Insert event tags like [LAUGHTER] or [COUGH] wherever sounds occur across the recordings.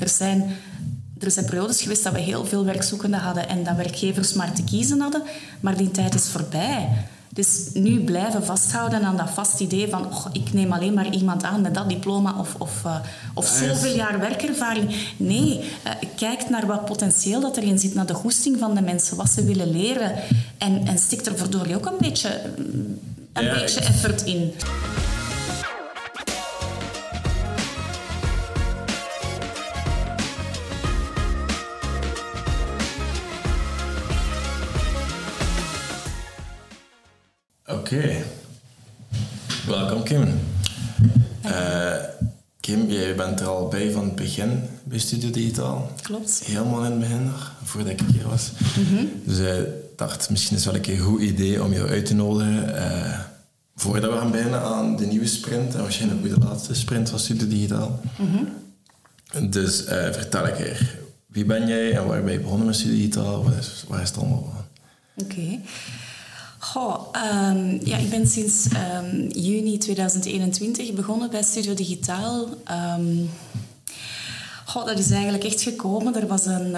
Er zijn, er zijn periodes geweest dat we heel veel werkzoekenden hadden en dat werkgevers maar te kiezen hadden, maar die tijd is voorbij. Dus nu blijven vasthouden aan dat vast idee van oh, ik neem alleen maar iemand aan met dat diploma of, of, uh, of zoveel jaar werkervaring. Nee, uh, kijk naar wat potentieel dat erin zit, naar de goesting van de mensen, wat ze willen leren. En, en stik er verdorie ook een beetje, een ja, beetje effort in. Oké. Welkom Kim. Uh, Kim, jij bent er al bij van het begin bij Studio Digitaal. Klopt. Helemaal in het begin nog, voordat ik hier was. Mm Dus ik dacht, misschien is het wel een, een goed idee om jou uit te nodigen. Uh, voordat we gaan beginnen aan de nieuwe sprint, en waarschijnlijk ook de laatste sprint van Studio Digitaal. Mm Dus uh, vertel ik er. Wie ben jij en waar ben je begonnen met Studio Digitaal? Waar is, waar is het allemaal van? Oké. Goh, um, ja, ik ben sinds um, juni 2021 begonnen bij Studio Digitaal. Um, goh, dat is eigenlijk echt gekomen. Er was een,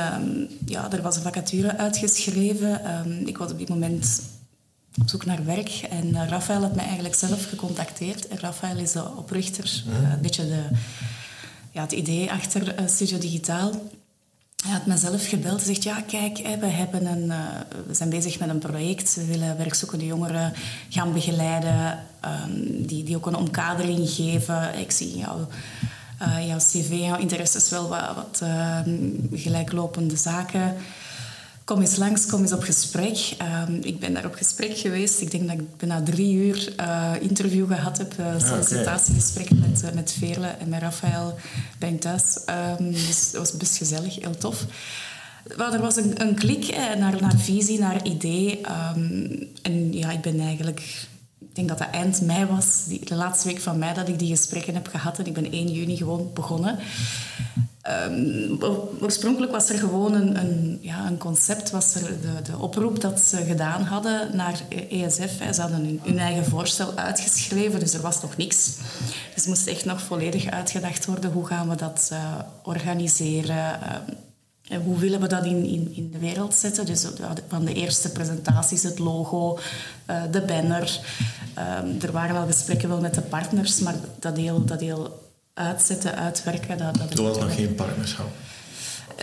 ja, er was een vacature uitgeschreven. ik was op dit moment op zoek naar werk en uh, Rafael had mij eigenlijk zelf gecontacteerd. En Rafael is de oprichter, uh, een beetje de, ja, het idee achter uh, Studio Digitaal. Hij had mezelf gebeld en zegt, ja kijk, we, hebben een, uh, we zijn bezig met een project. We willen werkzoekende jongeren gaan begeleiden, um, die, die ook een omkadering geven. Ik zie jou, uh, jouw cv, jouw interesses wel wat, uh, gelijklopende zaken kom eens langs, kom eens op gesprek. Ehm, ik ben daar op gesprek geweest. Ik denk dat ik bijna drie uur uh, interview gehad heb. Uh, sollicitatiegesprekken met, uh, met Veerle en met Rafael bij thuis. Um, dus dat was best gezellig, heel tof. Wel, er was een, een klik naar, naar visie, naar idee. Um, en ja, ik ben eigenlijk... Ik denk dat dat eind mei was, die, de laatste week van mei, dat ik die gesprekken heb gehad. En ik ben 1 juni gewoon begonnen. Um, oorspronkelijk was er gewoon een, een, ja, een concept, was er de, de, oproep dat ze gedaan hadden naar ESF. Ze hadden hun, eigen voorstel uitgeschreven, dus er was nog niks. Dus moest echt nog volledig uitgedacht worden. Hoe gaan we dat uh, organiseren? Uh, hoe willen we dat in, in, in de wereld zetten? Dus van de eerste presentaties, het logo, uh, de banner. Um, er waren al gesprekken wel met de partners, maar dat heel, dat heel uitzetten, uitwerken. Dat, dat was nog geen partnerschap?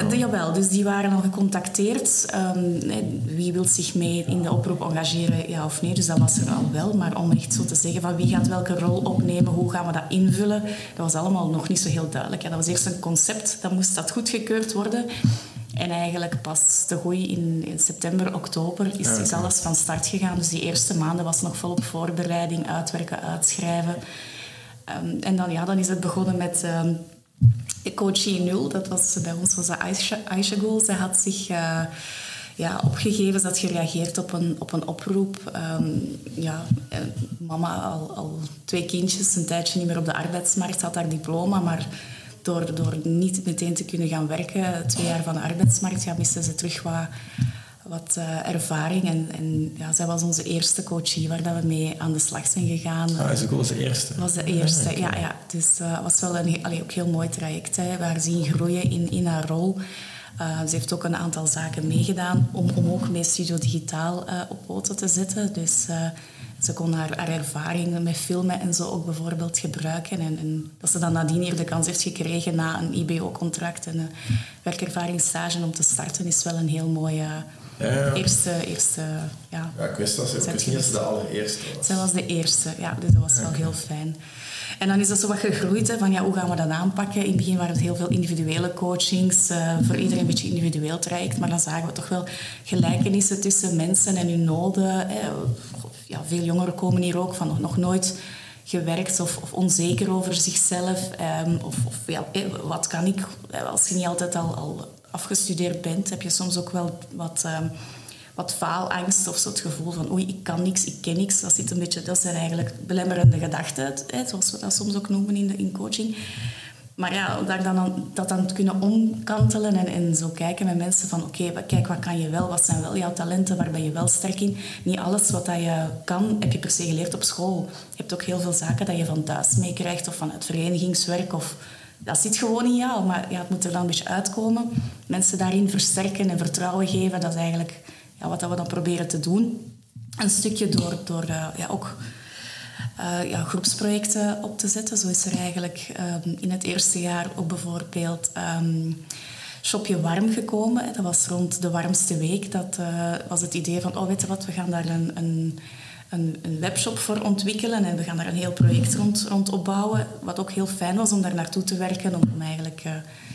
Uh, jawel, dus die waren al gecontacteerd. Um, wie wil zich mee in de oproep engageren, ja of nee. Dus dat was er al wel. Maar om echt zo te zeggen van wie gaat welke rol opnemen, hoe gaan we dat invullen, dat was allemaal nog niet zo heel duidelijk. Ja, dat was eerst een concept, dan moest dat goedgekeurd worden. En eigenlijk pas te groei in, in, september, oktober is, is alles van start gegaan. Dus die eerste maanden was nog volop voorbereiding, uitwerken, uitschrijven. Um, en dan, ja, dan is het begonnen met um, Nul. Dat was, bij ons was dat Aisha, Aisha. Zij had zich uh, ja, opgegeven, ze had gereageerd op een, op een oproep. Um, ja, eh, mama al, al twee kindjes, een tijdje niet meer op de arbeidsmarkt, had haar diploma, maar door, door niet meteen te kunnen gaan werken, twee jaar van de arbeidsmarkt, ja, miste ze terug wat wat uh, ervaring. En, en ja, zij was onze eerste coachie waar dat we mee aan de slag zijn gegaan. Ah, is ook de eerste? was de eerste, ah, ja. ja. Dus het uh, was wel een allee, ook heel mooi traject. Hè, waar zien groeien in, in haar rol. Uh, ze heeft ook een aantal zaken meegedaan om, om ook mee Studio Digitaal op poten te zetten. Dus ze kon haar, haar ervaringen met filmen en zo ook bijvoorbeeld gebruiken. En, en, dat ze dan nadien hier de kans heeft gekregen na een IBO-contract en een werkervaringsstage om te starten, is wel een heel mooie ja, Eerste, eerste, ja. ja. ik wist dat ze, wist niet dat ze de allereerste was. Zij was de eerste, ja. Dus dat was wel heel fijn. En dan is dat zo wat gegroeid, hè, van ja, hoe gaan we dat aanpakken? In het begin waren het heel veel individuele coachings, uh, voor iedereen een beetje individueel traject, maar dan zagen we toch wel gelijkenissen tussen mensen en hun noden. Hè. Ja, veel jongeren komen hier ook van nog, nog nooit gewerkt of, of, onzeker over zichzelf. Um, of, of ja, wat kan ik, als je niet altijd al, al afgestudeerd bent, heb je soms ook wel wat, um, wat faalangst of zo het gevoel van oei, ik kan niks, ik ken niks. Dat, zit een beetje, dat zijn eigenlijk belemmerende gedachten, hè, zoals we dat soms ook noemen in, de, in coaching. Maar ja, daar dan, dat dan kunnen omkantelen en, en zo kijken met mensen van oké, kijk, wat kan je wel? Wat zijn wel jouw talenten? Waar ben je wel sterk in? Niet alles wat dat je kan, heb je per se geleerd op school. Je hebt ook heel veel zaken dat je van thuis meekrijgt of van het verenigingswerk of dat zit gewoon in jou, maar ja, het moet er dan een beetje uitkomen. Mensen daarin versterken en vertrouwen geven, dat is eigenlijk ja, wat we dan proberen te doen. Een stukje door, door uh, ja, ook uh, ja, groepsprojecten op te zetten. Zo is er eigenlijk um, in het eerste jaar ook bijvoorbeeld um, Shopje Warm gekomen. Dat was rond de warmste week. Dat uh, was het idee van, oh weet je wat, we gaan daar een, een, een, een, webshop voor ontwikkelen en we gaan daar een heel project rond, rond opbouwen. Wat ook heel fijn was om daar naartoe te werken, om eigenlijk uh,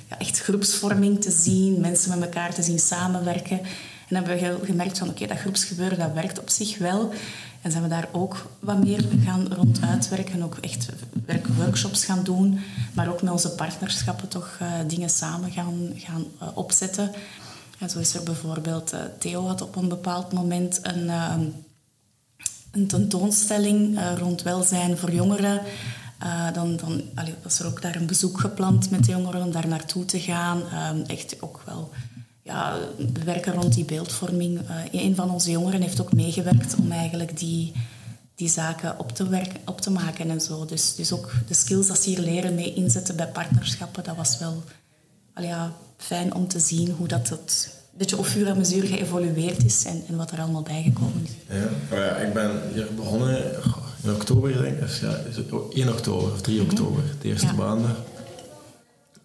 ja, echt groepsvorming te zien, mensen met elkaar te zien samenwerken. En hebben we gemerkt van, oké, dat groepsgebeuren, dat werkt op zich wel. En zijn we daar ook wat meer gaan rond uitwerken. Ook echt workshops gaan doen. Maar ook met onze partnerschappen toch uh, dingen samen gaan, gaan uh, opzetten. En zo is er bijvoorbeeld... Theo had op een bepaald moment een, een tentoonstelling rond welzijn voor jongeren. dan dan allee, was er ook daar een bezoek gepland met de jongeren om daar naartoe te gaan. echt ook wel ja, werken rond die beeldvorming. Uh, een van onze jongeren heeft ook meegewerkt om eigenlijk die, die zaken op te, werken, op te maken en zo. Dus, dus ook de skills dat ze hier leren mee inzetten bij partnerschappen, dat was wel al ja, fijn om te zien hoe dat het beetje op vuur en mezuur geëvolueerd is en, en wat er allemaal bijgekomen is. Ja, ja ik ben hier begonnen in oktober, denk ik. Ja, 1 oktober of 3 oktober, de eerste ja. maanden.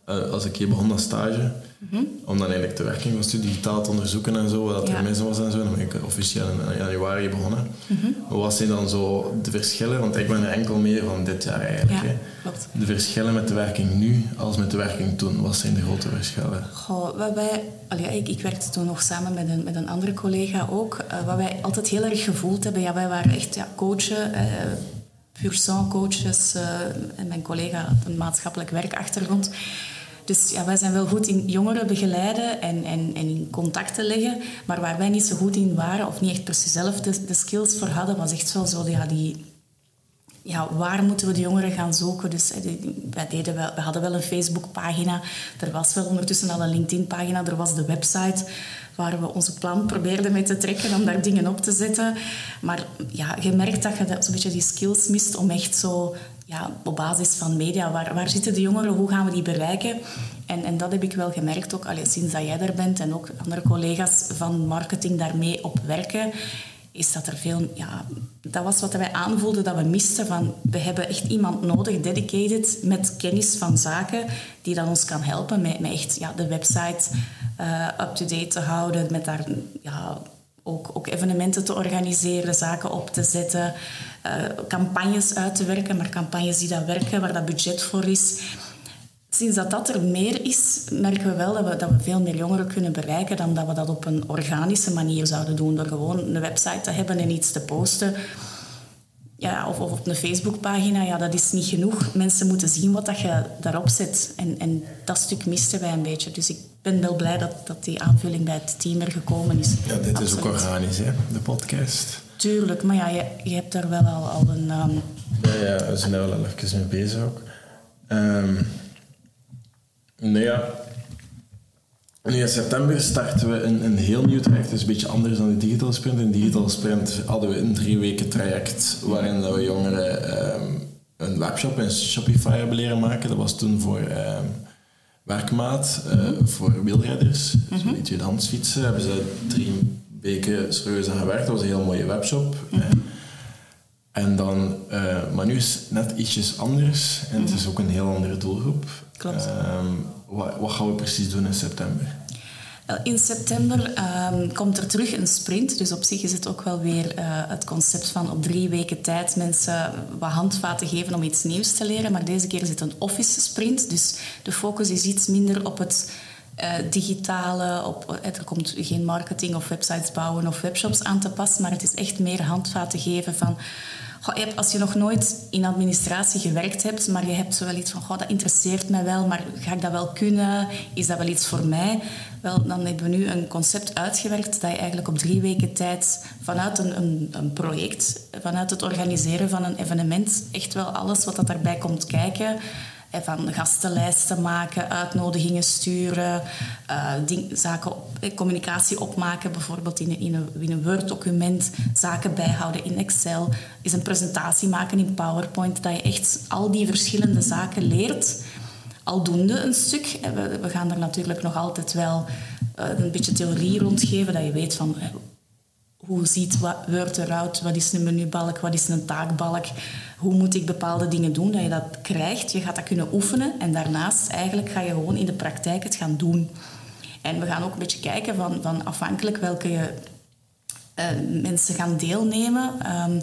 Uh, als ik hier begon als stage. Mm Om dan eigenlijk de werking van studie digitaal te onderzoeken en zo, wat er mis was en zo. Dan ben ik officieel in januari begonnen. Mm Wat zijn dan zo de verschillen? Want ik ben er enkel meer van dit jaar eigenlijk. Ja, klopt. De verschillen met de werking nu als met de werking toen, wat zijn de grote verschillen? Goh, wat wij, allee, ik, ik werkte toen nog samen met een, met een andere collega ook. Uh, wat wij altijd heel erg gevoeld hebben, ja, wij waren echt ja, coachen. Uh, pur coaches uh, en mijn collega had een maatschappelijk werkachtergrond. Dus ja, wij zijn wel goed in jongeren begeleiden en, en, en in contacten leggen. Maar waar wij niet zo goed in waren, of niet echt precies zelf de, skills voor hadden, was echt wel zo ja, die... Ja, waar moeten we de jongeren gaan zoeken? Dus wij deden we hadden wel een Facebookpagina. Er was wel ondertussen al een LinkedIn-pagina. Er was de website waar we onze plan probeerden mee te trekken om daar dingen op te zetten. Maar ja, je merkt dat je zo'n beetje die skills mist om echt zo ja, op basis van media, waar, waar zitten de jongeren, hoe gaan we die bereiken? En, en dat heb ik wel gemerkt, ook allee, sinds dat jij er bent en ook andere collega's van marketing daarmee op werken, is dat er veel... Ja, dat was wat wij aanvoelden dat we misten. Van, we hebben echt iemand nodig, dedicated, met kennis van zaken, die dan ons kan helpen met, met echt ja, de website uh, up-to-date te houden, met daar ja, ook, ook evenementen te organiseren, zaken op te zetten, uh, campagnes uit te werken, maar campagnes die dat werken, waar dat budget voor is. Sinds dat dat er meer is, merken we wel dat we, dat we veel meer jongeren kunnen bereiken dan dat we dat op een organische manier zouden doen, door gewoon een website te hebben en iets te posten. Ja, of, of op een Facebookpagina, ja, dat is niet genoeg. Mensen moeten zien wat dat je daarop zet. En, en dat stuk misten wij een beetje. Dus ik ben wel blij dat, dat die aanvulling bij het team er gekomen is. Ja, dit is ook organisch, hè, de podcast. Tuurlijk, maar ja, je, je hebt daar wel al, al een... Um... Ja, ja, we zijn er wel even mee bezig ook. Um, nou ja, nu in september starten we een, een heel nieuw traject. Is een beetje anders dan de Digital Sprint. In Digital Sprint hadden we een drie weken traject waarin we jongeren um, een webshop en Shopify hebben leren maken. Dat was toen voor werkmaat uh, voor wielrijders. Mm -hmm. Dus die tweedehands fietsen hebben ze drie weken serieus aan gewerkt. Dat was een heel mooie webshop. Mm -hmm. En dan, uh, maar nu is het net ietsjes anders en het is ook een heel andere doelgroep. Klopt. Um, wat, wat gaan we precies doen in september? In september um, komt er terug een sprint. Dus op zich is het ook wel weer uh, het concept van op drie weken tijd mensen wat handvaten geven om iets nieuws te leren. Maar deze keer is het een office sprint. Dus de focus is iets minder op het uh, digitale. Op, er komt geen marketing of websites bouwen of webshops aan te passen. Maar het is echt meer handvaten geven van als je nog nooit in administratie gewerkt hebt, maar je hebt zo wel iets van, dat interesseert mij wel, maar ga ik dat wel kunnen? Is dat wel iets voor mij? Wel, dan hebben we nu een concept uitgewerkt dat je eigenlijk op drie weken tijd vanuit een, een, een project, vanuit het organiseren van een evenement, echt wel alles wat dat daarbij komt kijken, van gastenlijsten maken, uitnodigingen sturen, uh, ding, zaken op, eh, communicatie opmaken, bijvoorbeeld in, een, in een Word-document, zaken bijhouden in Excel, is een presentatie maken in PowerPoint, dat je echt al die verschillende zaken leert aldoende een stuk. We, we gaan er natuurlijk nog altijd wel een beetje theorie rondgeven, dat je weet van hoe ziet Word eruit, wat is een menubalk, wat is een taakbalk, hoe moet ik bepaalde dingen doen, dat je dat krijgt. Je gaat dat kunnen oefenen en daarnaast eigenlijk ga je gewoon in de praktijk het gaan doen. En we gaan ook een beetje kijken van, van afhankelijk welke uh, mensen gaan deelnemen. Um,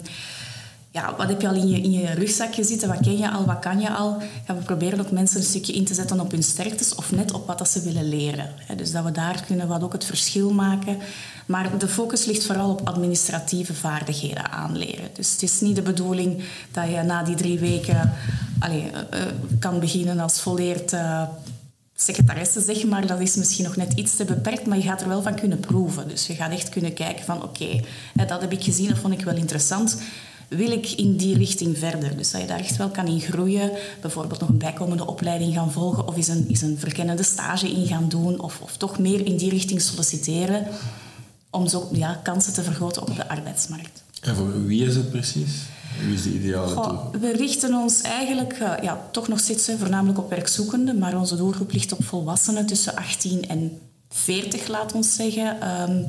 ja, wat heb je al in je, in je rugzakje zitten? Wat ken je al? Wat kan je al? We proberen ook mensen een stukje in te zetten op hun sterktes of net op wat dat ze willen leren. Dus dat we daar kunnen wat ook het verschil maken. Maar de focus ligt vooral op administratieve vaardigheden aanleren. Dus het is niet de bedoeling dat je na die drie weken allez, uh, kan beginnen als volleerd uh, secretaresse, zeg maar. Dat is misschien nog net iets te beperkt, maar je gaat er wel van kunnen proeven. Dus je gaat echt kunnen kijken van oké, dat heb ik gezien, dat vond ik wel interessant wil ik in die richting verder? Dus dat je daar echt wel kan in groeien. Bijvoorbeeld nog een bijkomende opleiding gaan volgen of is een, is een verkennende stage in gaan doen of, of toch meer in die richting solliciteren om zo ja, kansen te vergroten op de arbeidsmarkt. En voor wie is het precies? Wie is de ideale doelgroep? We richten ons eigenlijk uh, ja, toch nog steeds voornamelijk op werkzoekenden, maar onze doelgroep ligt op volwassenen tussen 18 en 40, laat ons zeggen. Um,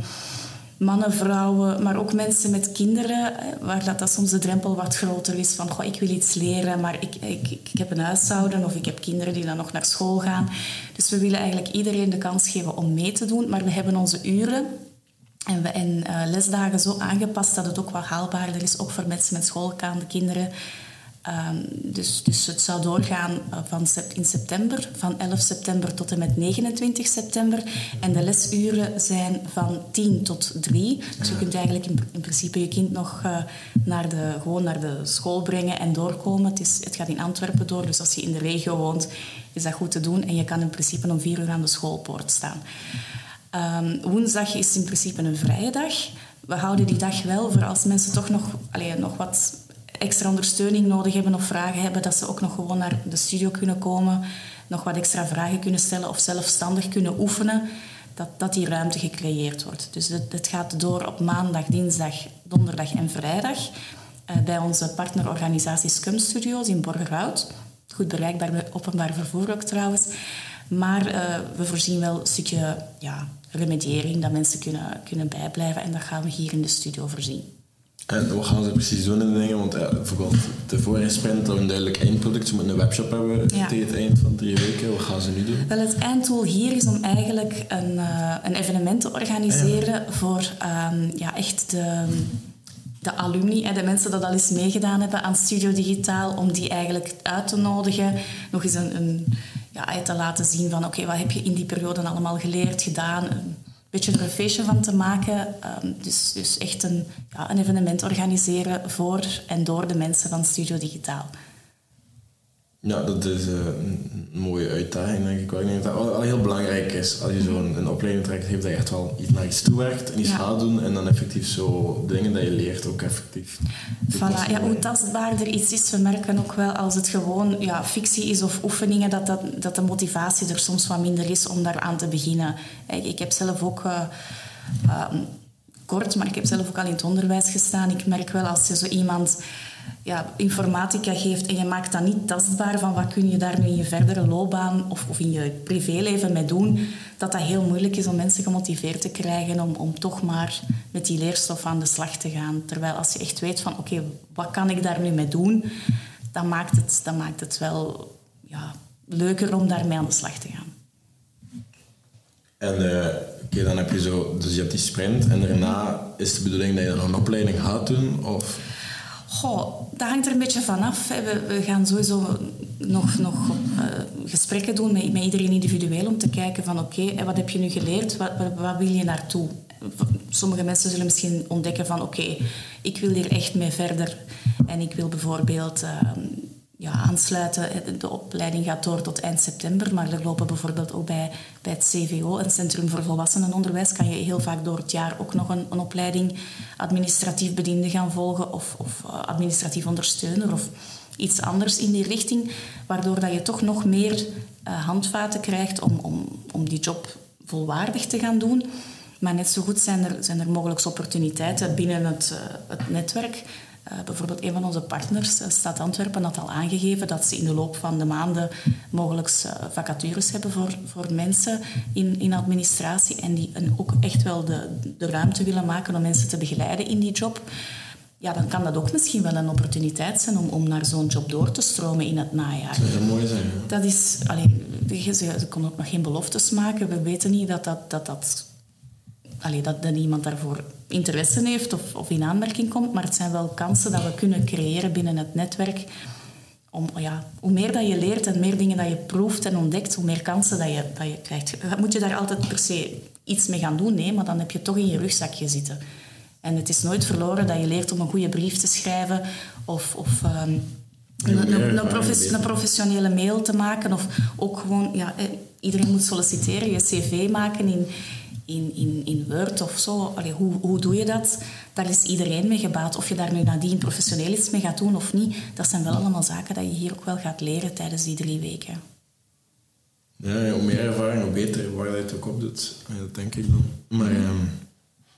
mannen, vrouwen, maar ook mensen met kinderen, waar dat, dat soms de drempel wat groter is van goh, ik wil iets leren, maar ik, ik, ik heb een huishouden of ik heb kinderen die dan nog naar school gaan. Dus we willen eigenlijk iedereen de kans geven om mee te doen, maar we hebben onze uren en, we, en uh, lesdagen zo aangepast dat het ook wat haalbaarder is, ook voor mensen met schoolgaande kinderen. Um, dus, dus het zou doorgaan uh, van sept, in september, van 11 september tot en met 29 september. En de lesuren zijn van 10 tot 3. Dus je kunt eigenlijk in, in principe je kind nog uh, naar de, gewoon naar de school brengen en doorkomen. Het, is, het gaat in Antwerpen door, dus als je in de regio woont, is dat goed te doen. En je kan in principe om 4 uur aan de schoolpoort staan. Um, woensdag is in principe een vrije dag. We houden die dag wel voor als mensen toch nog, allez, nog wat extra ondersteuning nodig hebben of vragen hebben, dat ze ook nog gewoon naar de studio kunnen komen, nog wat extra vragen kunnen stellen of zelfstandig kunnen oefenen, dat, dat die ruimte gecreëerd wordt. Dus het, gaat door op maandag, dinsdag, donderdag en vrijdag uh, bij onze partnerorganisatie Scum Studios in Borgerhout. Goed bereikbaar bij openbaar vervoer ook trouwens. Maar uh, we voorzien wel een stukje ja, remediering, dat mensen kunnen, kunnen bijblijven. En dat gaan we hier in de studio voorzien. En wat gaan ze precies doen in de dingen? Want ja, bijvoorbeeld de vorige sprint een duidelijk eindproduct. Ze moeten een webshop hebben tegen het eind van drie weken. Wat gaan ze nu doen? Wel, het einddoel hier is om eigenlijk een, uh, een evenement te organiseren voor um, ja, echt de, de alumni, de mensen die al eens meegedaan hebben aan Studio Digitaal, om die eigenlijk uit te nodigen. Nog eens een, een ja, te laten zien van oké, okay, wat heb je in die periode allemaal geleerd, gedaan beetje een feestje van te maken. Um, dus, dus echt een, ja, een evenement organiseren voor en door de mensen van Studio Digitaal. Ja, dat is uh, mooie uitdaging, denk ik wel. Ik denk dat dat wel heel belangrijk is als je zo'n een opleiding trekt, heeft dat je echt wel iets naar iets toewerkt en iets ja. gaat doen en dan effectief zo dingen dat je leert ook effectief. Voilà, ja, hoe tastbaarder iets is, we merken ook wel als het gewoon ja, fictie is of oefeningen, dat, dat, dat de motivatie er soms wat minder is om daar aan te beginnen. Ik, ik heb zelf ook... Uh, uh, kort, maar ik heb zelf ook al in het onderwijs gestaan. Ik merk wel als je zo iemand ja, informatica geeft en je maakt dat niet tastbaar van wat kun je daar nu in je verdere loopbaan of, of in je privéleven mee doen, dat dat heel moeilijk is om mensen gemotiveerd te krijgen om, om toch maar met die leerstof aan de slag te gaan. Terwijl als je echt weet van oké, wat kan ik daar nu mee doen, dan maakt het, dan maakt het wel ja, leuker om daarmee aan de slag te gaan. En uh, oké, dan heb je zo, dus je hebt die sprint en daarna is de bedoeling dat je dan een opleiding gaat doen? Of? Goh, dat hangt er een beetje vanaf. We, we gaan sowieso nog, nog uh, gesprekken doen met, met, iedereen individueel om te kijken van oké, wat heb je nu geleerd? Wat, wat, wil je naartoe? Sommige mensen zullen misschien ontdekken van oké, ik wil hier echt mee verder. En ik wil bijvoorbeeld uh, ja, aansluiten. De opleiding gaat door tot eind september, maar er lopen bijvoorbeeld ook bij, bij het CVO, een Centrum voor Volwassenenonderwijs, kan je heel vaak door het jaar ook nog een, een opleiding administratief bediende gaan volgen of, of uh, administratief ondersteuner of iets anders in die richting, waardoor dat je toch nog meer uh, handvaten krijgt om, om, om die job volwaardig te gaan doen. Maar net zo goed zijn er, zijn er mogelijk opportuniteiten binnen het, uh, het netwerk Uh, bijvoorbeeld een van onze partners, uh, Stad Antwerpen, had al aangegeven dat ze in de loop van de maanden mogelijk uh, vacatures hebben voor, voor mensen in, in administratie en die en ook echt wel de, de ruimte willen maken om mensen te begeleiden in die job. Ja, dan kan dat ook misschien wel een opportuniteit zijn om, om naar zo'n job door te stromen in het najaar. Dat zou mooi zijn. Dat is, allee, ze, ze kon ook nog geen beloftes maken. We weten niet dat dat, dat, dat allee, dat, dat iemand daarvoor interesse heeft of, of in aanmerking komt, maar het zijn wel kansen dat we kunnen creëren binnen het netwerk. Om, ja, hoe meer dat je leert en meer dingen dat je proeft en ontdekt, hoe meer kansen dat je, dat je krijgt. Moet je daar altijd per se iets mee gaan doen? Nee, maar dan heb je toch in je rugzakje zitten. En het is nooit verloren dat je leert om een goede brief te schrijven of, of um, een, een, een, professionele mail te maken. Of ook gewoon, ja, eh, iedereen moet solliciteren, je cv maken in, in, in, in Word of zo. Allee, hoe, hoe doe je dat? Daar is iedereen mee gebaat. Of je daar nu nadien professioneel iets mee gaat doen of niet, dat zijn wel allemaal zaken dat je hier ook wel gaat leren tijdens die drie weken. Ja, hoe meer ervaring, hoe beter waar je het ook op doet. dat denk ik dan. Maar um,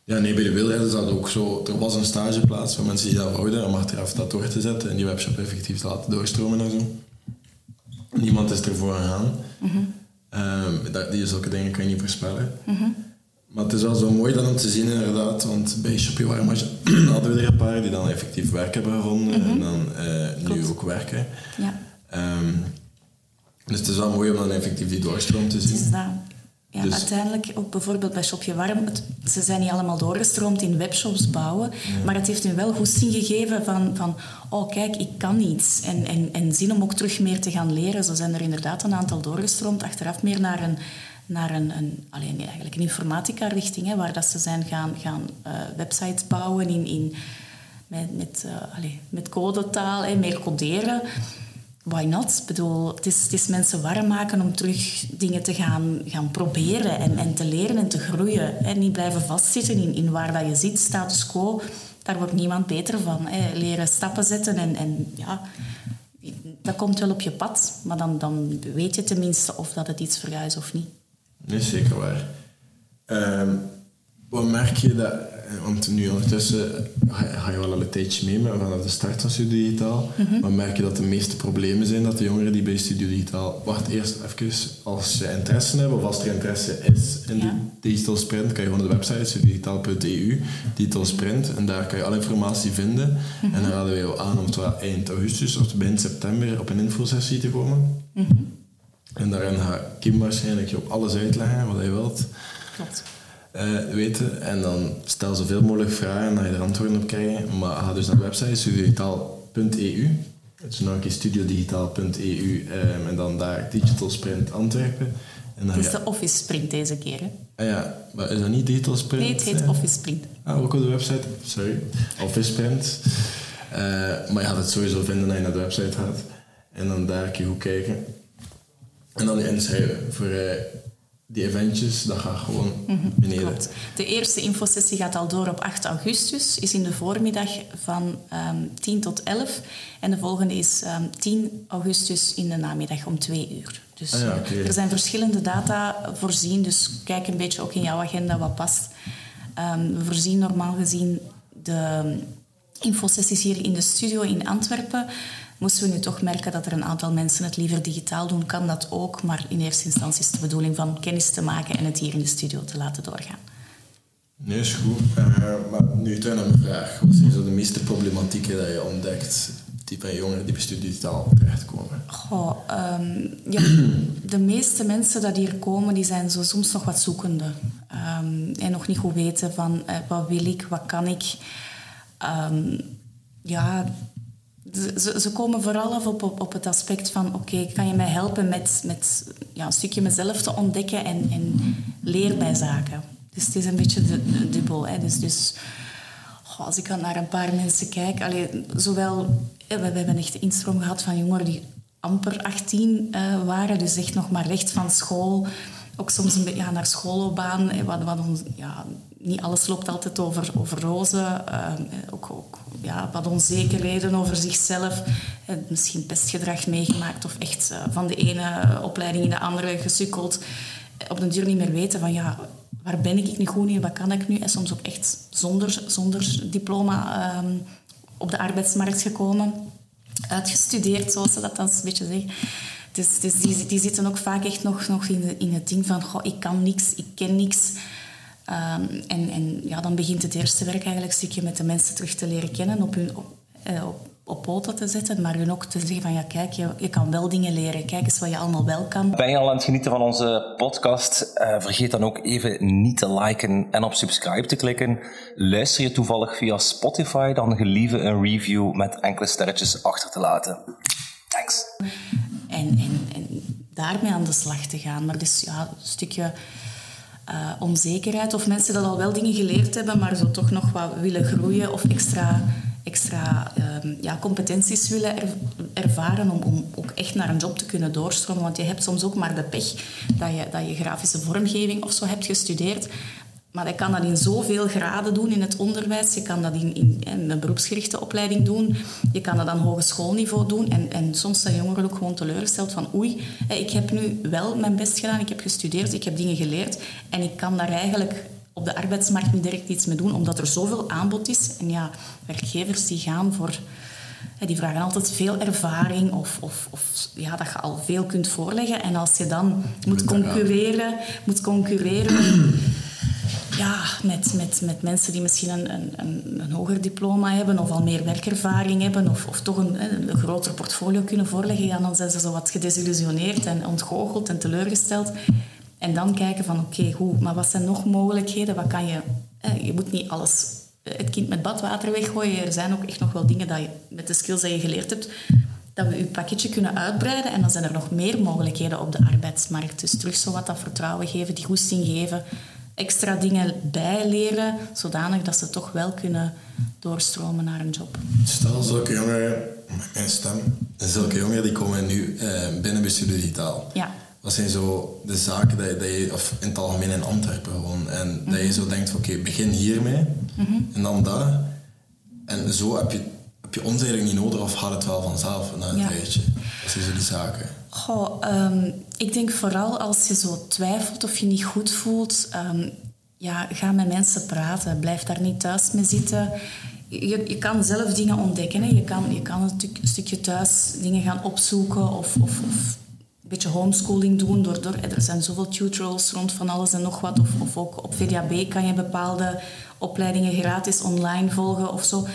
ja, nee, bij de Wilheid is dat ook zo. Er was een stageplaats voor mensen die dat wouden om achteraf dat door te zetten en die webshop effectief te laten doorstromen en zo. Niemand is ervoor gegaan. Mm -hmm. Um, dat, die zulke dingen kan je niet voorspellen. Mm -hmm. Maar het is wel zo mooi dan om te zien inderdaad, want bij Shopee [CLEARS THROAT] hadden we er een paar die dan effectief werk hebben gevonden en dan uh, nu ook werken. Ja. Um, dus het is wel mooi om dan effectief die doorstroom te zien. Ja, dus- uiteindelijk ook bijvoorbeeld bij Shopje Warm, het, ze zijn niet allemaal doorgestroomd in webshops bouwen, maar het heeft hun wel goesting gegeven van, van oh kijk, ik kan iets. En, en, en zin om ook terug meer te gaan leren. Zo zijn er inderdaad een aantal doorgestroomd, achteraf meer naar een, naar een, een, alleen eigenlijk een informatica-richting, waar dat ze zijn gaan, gaan uh, websites bouwen in, in, met, met, uh, met codetaal, hè, meer coderen. Why not? Ik bedoel, het is, mensen warm maken om terug dingen te gaan, gaan proberen en, en te leren en te groeien. En niet blijven vastzitten in, in waar dat je zit, status quo. Daar wordt niemand beter van. Hè. Leren stappen zetten en, en ja, dat komt wel op je pad. Maar dan, dan weet je tenminste of dat het iets voor is of niet. Nee, zeker waar. Um, wat merk je dat... Want nu ondertussen ga je wel al een tijdje mee maar vanaf de start van Studio Digitaal. Mm Maar merk je dat de meeste problemen zijn dat de jongeren die bij Studio Digitaal... Wacht eerst even, als ze interesse hebben of als er interesse is in de digital sprint, kan je gewoon de website studiodigitaal.eu, digital sprint, en daar kan je alle informatie vinden. Mhm. En dan raden we jou aan om eind augustus of begin september op een infosessie te komen. Mhm. En daarin gaat Kim waarschijnlijk je op alles uitleggen wat hij wilt Klopt. Uh, weten. En dan stel zoveel mogelijk vragen en dat je er antwoorden op krijgt. Maar ga dus naar de website studiodigitaal.eu. Dus nog een keer studiodigitaal.eu um, en dan daar Digital Sprint Antwerpen. En dan, het is de Office Sprint deze keer, hè? Ah ja, maar is dat niet Digital Sprint? Nee, het heet Office Sprint. Ah, ook op de website? Sorry. Office Sprint. Uh, maar je gaat het sowieso vinden als je naar de website gaat. En dan daar kun je goed kijken. En dan inschrijven voor uh, die eventjes, dat gaat gewoon mm beneden. De eerste infosessie gaat al door op 8 augustus, is in de voormiddag van um, ehm, 10 tot 11. En de volgende is um, ehm, 10 augustus in de namiddag om 2 uur. Dus ah ja, okay. er zijn verschillende data voorzien, dus kijk een beetje ook in jouw agenda wat past. Um, we voorzien normaal gezien de infosessies hier in de studio in Antwerpen. Moesten we nu toch merken dat er een aantal mensen het liever digitaal doen, kan dat ook. Maar in eerste instantie is de bedoeling van kennis te maken en het hier in de studio te laten doorgaan. Nee, is goed. Uh, maar nu terug naar mijn vraag. Wat zijn zo de meeste problematieken dat je ontdekt die bij jongeren die bij digitaal terechtkomen? Goh, um, ja, [CLEARS THROAT] de meeste mensen die hier komen, die zijn zo soms nog wat zoekende. Um, en nog niet goed weten van uh, wat wil ik, wat kan ik. Um, ja, ze, ze komen vooral af op, op, op het aspect van... Oké, kan je mij helpen met, met ja, een stukje mezelf te ontdekken en, en leer bij zaken. Dus het is een beetje de, dubbel. Dus, dus als ik naar een paar mensen kijk... Allee, zowel... We, hebben echt een instroom gehad van jongeren die amper 18 uh, eh, waren. Dus echt nog maar recht van school. Ook soms een beetje ja, naar schoolloopbaan. Wat, wat ons, ja, niet alles loopt altijd over, over rozen. Uh, ook, ook ja, wat onzekerheden over zichzelf. Uh, misschien pestgedrag meegemaakt of echt van de ene opleiding in de andere gesukkeld. Op den duur niet meer weten van ja, waar ben ik nu goed in, wat kan ik nu? En soms ook echt zonder, zonder diploma um, op de arbeidsmarkt gekomen. Uitgestudeerd, zoals ze dat dan een beetje zeggen. Dus, dus die, die zitten ook vaak echt nog, in, het ding van... Goh, ik kan niks, ik ken niks. Ehm, en ja, dan begint het eerste werk eigenlijk een stukje met de mensen terug te leren kennen, op hun, op, eh, poten te zetten, maar hun ook te zeggen van ja, kijk, je, kan wel dingen leren. Kijk eens wat je allemaal wel kan. Ben je al aan het genieten van onze podcast? Uh, vergeet dan ook even niet te liken en op subscribe te klikken. Luister je toevallig via Spotify, dan gelieve een review met enkele sterretjes achter te laten. Thanks. Daarmee aan de slag te gaan. Maar dus ja, een stukje uh, onzekerheid of mensen dat al wel dingen geleerd hebben, maar zo toch nog wat willen groeien of extra, extra uh, ja, competenties willen er, ervaren om, om ook echt naar een job te kunnen doorstromen. Want je hebt soms ook maar de pech dat je, dat je grafische vormgeving of zo hebt gestudeerd, maar je kan dat in zoveel graden doen in het onderwijs. Je kan dat in, in, in een beroepsgerichte opleiding doen. Je kan dat aan hogeschoolniveau doen. En, en soms zijn jongeren ook gewoon teleurgesteld van oei, ik heb nu wel mijn best gedaan. Ik heb gestudeerd, ik heb dingen geleerd. En ik kan daar eigenlijk op de arbeidsmarkt niet direct iets mee doen, omdat er zoveel aanbod is. En ja, werkgevers die gaan voor... Die vragen altijd veel ervaring of, of, of ja, dat je al veel kunt voorleggen. En als je dan moet concurreren, moet concurreren ja, met, met, met mensen die misschien een, een, hoger diploma hebben of al meer werkervaring hebben of, of toch een, een groter portfolio kunnen voorleggen, dan zijn ze zo wat gedesillusioneerd en ontgoocheld en teleurgesteld. En dan kijken van oké, goed, maar wat zijn nog mogelijkheden? Wat kan je... je moet niet alles het kind met badwater weggooien. Er zijn ook echt nog wel dingen dat je met de skills die je geleerd hebt, dat we je pakketje kunnen uitbreiden. En dan zijn er nog meer mogelijkheden op de arbeidsmarkt. Dus terug zo wat dat vertrouwen geven, die goesting geven extra dingen bijleren, zodanig dat ze toch wel kunnen doorstromen naar een job. Stel, zulke jongeren, mijn stem, zulke jongeren die komen nu eh, binnen bij Studio Digitaal. Ja. Wat zijn zo de zaken dat je, dat je of in het algemeen in Antwerpen gewoon, en dat je zo denkt van oké, begin hiermee mm en dan daar. En zo heb je, heb je ons eigenlijk niet nodig of gaat het wel vanzelf na een ja. tijdje. Dat zijn zo die zaken. Goh, um, ik denk vooral als je zo twijfelt of je niet goed voelt, um, ja, ga met mensen praten. Blijf daar niet thuis mee zitten. Je, je kan zelf dingen ontdekken. Hè. Je, kan, je kan een, een stukje thuis dingen gaan opzoeken of, of, of een beetje homeschooling doen. Door, door, er zijn zoveel tutorials rond van alles en nog wat. Of, of ook op VDAB kan je bepaalde opleidingen gratis online volgen of zo.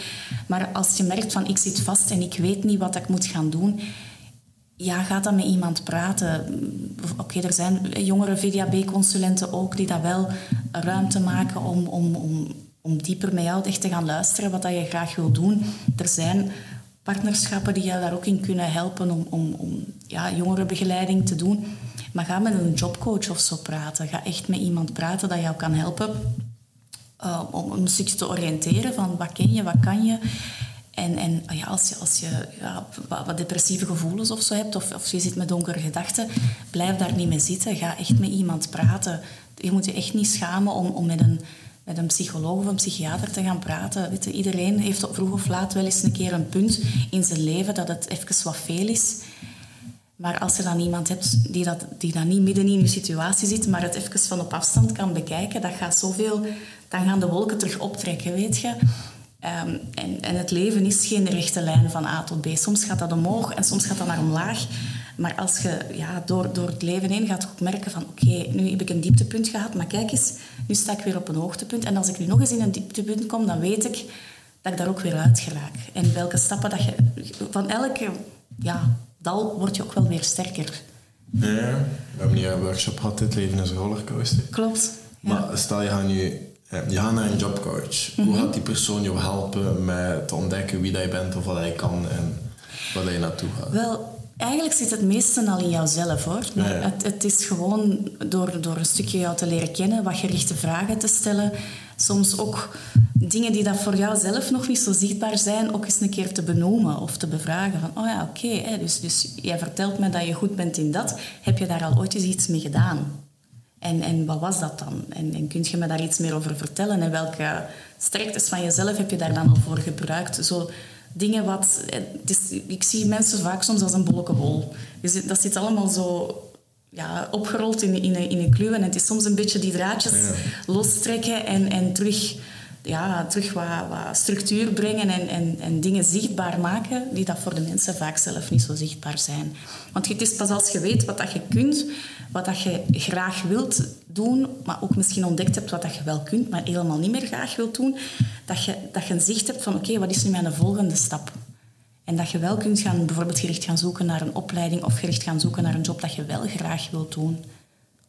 Maar als je merkt van ik zit vast en ik weet niet wat ik moet gaan doen ja, ga dan met iemand praten. Oké, er zijn jongere VDAB-consulenten ook die dat wel ruimte maken om, om, om, om dieper met jou echt te gaan luisteren wat dat je graag wil doen. Er zijn partnerschappen die jou daar ook in kunnen helpen om, om, om ja, jongerenbegeleiding te doen. Maar ga met een jobcoach of zo praten. Ga echt met iemand praten dat jou kan helpen uh, om een stukje te oriënteren van wat ken je, wat kan je. En, en ah ja, als je, als je wat, depressieve gevoelens of zo hebt, of, of je zit met donkere gedachten, blijf daar niet mee zitten. Ga echt met iemand praten. Je moet je echt niet schamen om, om met, een, met een psycholoog of een psychiater te gaan praten. Weet je, iedereen heeft vroeg of laat wel eens een keer een punt in zijn leven dat het even wat veel is. Maar als je dan iemand hebt die, dat, die dan niet midden in je situatie zit, maar het even van op afstand kan bekijken, dat gaat zoveel... Dan gaan de wolken terug optrekken, weet je. Um, en, en, het leven is geen rechte lijn van A tot B. Soms gaat dat omhoog en soms gaat dat naar omlaag. Maar als je ja, door, door het leven heen gaat ook merken van oké, nu heb ik een dieptepunt gehad, maar kijk eens, nu sta ik weer op een hoogtepunt. En als ik nu nog eens in een dieptepunt kom, dan weet ik dat ik daar ook weer uit geraak. En welke stappen dat je... Van elke ja, dal word je ook wel weer sterker. Ja, we hebben hier een workshop gehad, dit leven is een rollercoaster. Klopt. Maar stel je gaat nu gaat naar een jobcoach. Hoe mhm. gaat die persoon jou helpen met te ontdekken wie dat je bent of wat je kan en waar je naartoe gaat? Wel, eigenlijk zit het meeste al in jouzelf hoor. Het, het, is gewoon door, door een stukje jou te leren kennen, wat gerichte vragen te stellen. Soms ook dingen die dat voor jou zelf nog niet zo zichtbaar zijn, ook eens een keer te benoemen of te bevragen. Van, oh ja, oké, dus, dus jij vertelt me dat je goed bent in dat. Heb je daar al ooit eens iets mee gedaan? En, en wat was dat dan? En, en kun je me daar iets meer over vertellen? En welke sterktes van jezelf heb je daar dan al voor gebruikt? Zo dingen wat... Is, ik zie mensen vaak soms als een bolkenbol. Dus dat zit allemaal zo ja, opgerold in, in, in een kluw. En het is soms een beetje die draadjes lostrekken en, en terug ja, terug wat, structuur brengen en, en, en dingen zichtbaar maken die dat voor de mensen vaak zelf niet zo zichtbaar zijn. Want het is pas als je weet wat dat je kunt, wat dat je graag wilt doen, maar ook misschien ontdekt hebt wat dat je wel kunt, maar helemaal niet meer graag wilt doen, dat je, dat je een zicht hebt van oké, wat is nu mijn volgende stap? En dat je wel kunt gaan, bijvoorbeeld gericht gaan zoeken naar een opleiding of gericht gaan zoeken naar een job dat je wel graag wilt doen.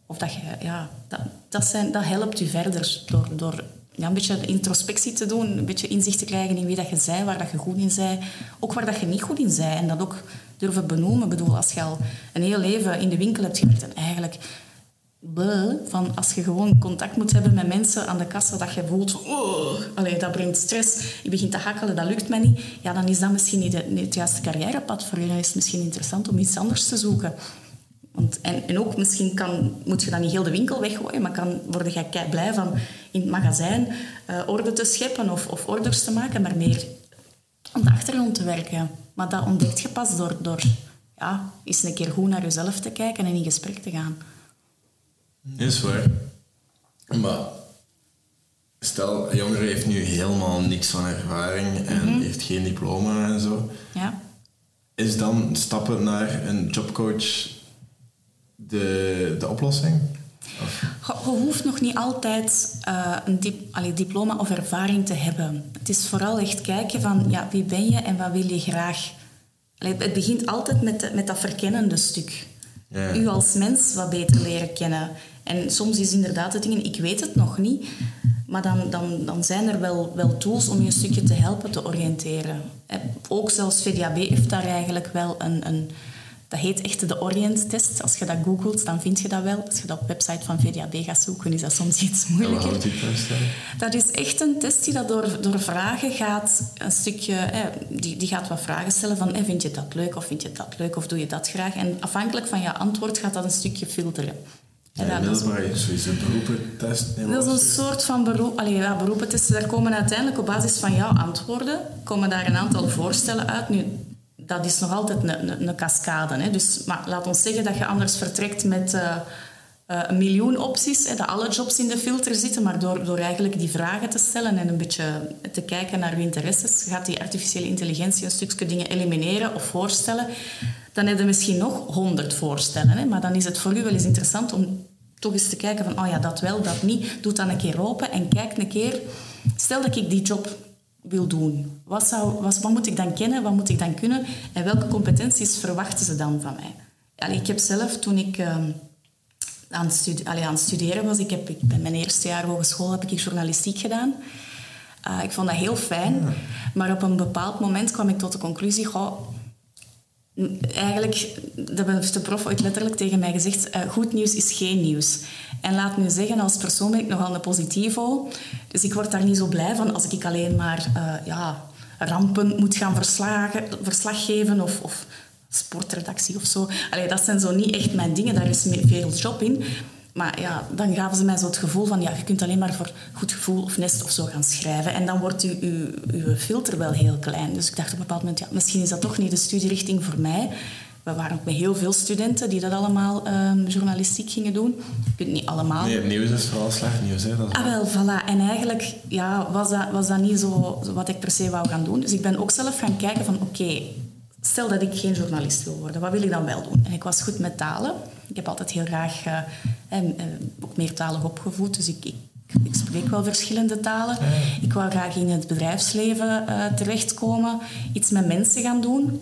Of dat je, ja, dat, dat, zijn, dat helpt u verder door, door ja, een beetje introspectie te doen, een beetje inzicht te krijgen in wie dat je zei, waar dat je goed in zei, ook waar dat je niet goed in zei. En dat ook durven benoemen. Ik bedoel, als je al een heel leven in de winkel hebt gewerkt en eigenlijk van als je gewoon contact moet hebben met mensen aan de kassa, dat je voelt oh, allee, dat brengt stress, je begint te hakkelen, dat lukt mij niet, ja, dan is dat misschien niet, het juiste carrièrepad voor je. Dan is het misschien interessant om iets anders te zoeken. Want, en, en ook misschien kan, moet je dan niet heel de winkel weggooien, maar kan word je blij van in het magazijn uh, orde te scheppen of, of orders te maken, maar meer om de achtergrond te werken. Maar dat ontdekt je pas door, door ja, eens een keer goed naar jezelf te kijken en in gesprek te gaan. Is waar. Maar stel, een jongere heeft nu helemaal niks van ervaring en mhm. heeft geen diploma en zo. Ja. Is dan stappen naar een jobcoach de, de oplossing? Je, hoeft nog niet altijd uh, een dip, diploma of ervaring te hebben. Het is vooral echt kijken van ja, wie ben je en wat wil je graag. Allee, het begint altijd met, met dat verkennende stuk. Ja. U als mens wat beter leren kennen. En soms is inderdaad het ding, ik weet het nog niet, maar dan, dan, dan zijn er wel, wel tools om je een stukje te helpen te oriënteren. Ook zelfs VDAB heeft daar eigenlijk wel een, een dat heet echt de Orient-test. Als je dat googelt, dan vind je dat wel. Als je dat op de website van VDAB gaat zoeken, is dat soms iets moeilijker. Dat is echt een test die dat door, door vragen gaat. Een stukje, die, die gaat wat vragen stellen van vind je dat leuk of vind je dat leuk of doe je dat graag. En afhankelijk van je antwoord gaat dat een stukje filteren. Ja, ja, dat is een beroepentest. Dat is een soort van beroep, allee, ja, beroepentesten. Daar komen uiteindelijk op basis van jouw antwoorden komen daar een aantal voorstellen uit. Nu, dat is nog altijd een, een, cascade. Hè. Dus, maar laat ons zeggen dat je anders vertrekt met uh, een miljoen opties, hè, dat alle jobs in de filter zitten, maar door, door eigenlijk die vragen te stellen en een beetje te kijken naar uw interesses, gaat die artificiële intelligentie een stukje dingen elimineren of voorstellen. Dan heb je misschien nog honderd voorstellen. Hè, maar dan is het voor u wel eens interessant om toch eens te kijken van, oh ja, dat wel, dat niet. Doe dan een keer open en kijk een keer. Stel dat ik die job wil doen. Wat, zou, wat, wat, moet ik dan kennen, wat moet ik dan kunnen en welke competenties verwachten ze dan van mij? Allee, ik heb zelf, toen ik uh, aan, het studi allee, aan het studeren was, ik heb ik, bij mijn eerste jaar hogeschool heb ik journalistiek gedaan. Uh, ik vond dat heel fijn, maar op een bepaald moment kwam ik tot de conclusie, goh, eigenlijk, dat heeft de prof ooit letterlijk tegen mij gezegd, uh, goed nieuws is geen nieuws. En laat me zeggen, als persoon ben ik nogal een positivo. Dus ik word daar niet zo blij van als ik alleen maar uh, ja, rampen moet gaan verslagen, verslag geven of, of sportredactie of zo. Allee, dat zijn zo niet echt mijn dingen, daar is veel job in. Maar ja, dan gaven ze mij zo het gevoel van, ja, je kunt alleen maar voor goed gevoel of nest of zo gaan schrijven. En dan wordt uw, uw, uw filter wel heel klein. Dus ik dacht op een bepaald moment, ja, misschien is dat toch niet de studierichting voor mij. We waren ook met heel veel studenten die dat allemaal um, journalistiek gingen doen. Ik weet niet allemaal. Nee, nieuws is vooral slecht nieuws. Hè? Dat ah, wel, voilà. En eigenlijk ja, was, dat, was dat niet zo wat ik per se wou gaan doen. Dus ik ben ook zelf gaan kijken van, oké, stel dat ik geen journalist wil worden, wat wil ik dan wel doen? En ik was goed met talen. Ik heb altijd heel graag uh, eh, ook meertalig opgevoed, dus ik, ik, ik, spreek wel verschillende talen. Ik wou graag in het bedrijfsleven uh, terechtkomen, iets met mensen gaan doen.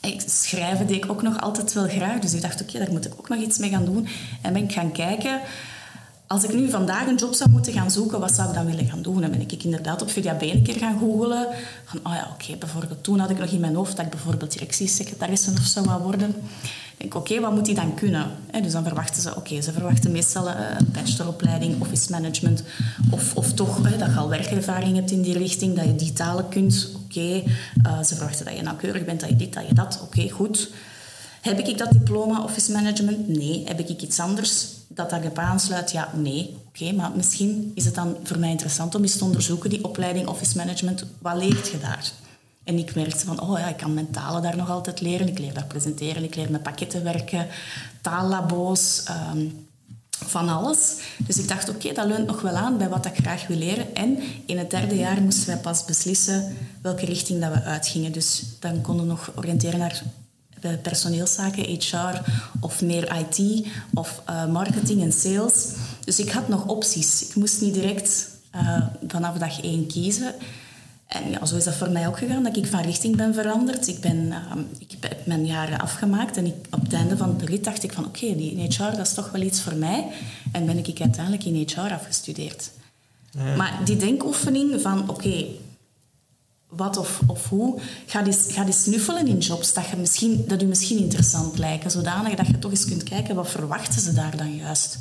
Ik, schrijven deed ik ook nog altijd wel graag, dus ik dacht, oké, daar moet ik ook nog iets mee gaan doen. En ben ik gaan kijken als ik nu vandaag een job zou moeten gaan zoeken, wat zou ik dan willen gaan doen? Dan ben ik inderdaad op VDAB een keer gaan googelen. Van, oh ja, oké, bijvoorbeeld toen had ik nog in mijn hoofd dat ik bijvoorbeeld directiesecretaresse of zo wou worden. Oké, wat moet die dan kunnen? dus dan verwachten ze, oké, ze verwachten meestal eh, een bacheloropleiding, office management, of, of toch dat je al werkervaring hebt in die richting, dat je die talen kunt, oké. Eh, ze verwachten dat je nauwkeurig bent, dat je dit, dat je dat, oké, goed. Heb ik dat diploma office management? Nee. Heb ik iets anders dat daarop aansluit? Ja, nee. Oké, maar misschien is het dan voor mij interessant om eens te onderzoeken, die opleiding office management, wat leert je daar? En ik merkte van, oh ja, ik kan mijn talen daar nog altijd leren. Ik leer daar presenteren, ik leer met pakketten werken, taallabo's. Um, van alles. Dus ik dacht, oké, dat leunt nog wel aan bij wat ik graag wil leren. En in het derde jaar moesten wij pas beslissen welke richting dat we uitgingen. Dus dan konden we nog oriënteren naar personeelszaken, HR of meer IT of uh, marketing en sales. Dus ik had nog opties. Ik moest niet direct uh, vanaf dag één kiezen. En ja, zo is dat voor mij ook gegaan, dat ik van richting ben veranderd. Ik, ben, uh, ik heb mijn jaren afgemaakt en ik, op het einde van de rit dacht ik van oké, okay, die HR dat is toch wel iets voor mij. En ben ik uiteindelijk in HR afgestudeerd. Ja. Maar die denkoefening van oké, wat of, of hoe, ga eens, ga eens snuffelen in jobs dat, je misschien, dat u misschien interessant lijken. Zodanig dat je toch eens kunt kijken wat verwachten ze daar dan juist.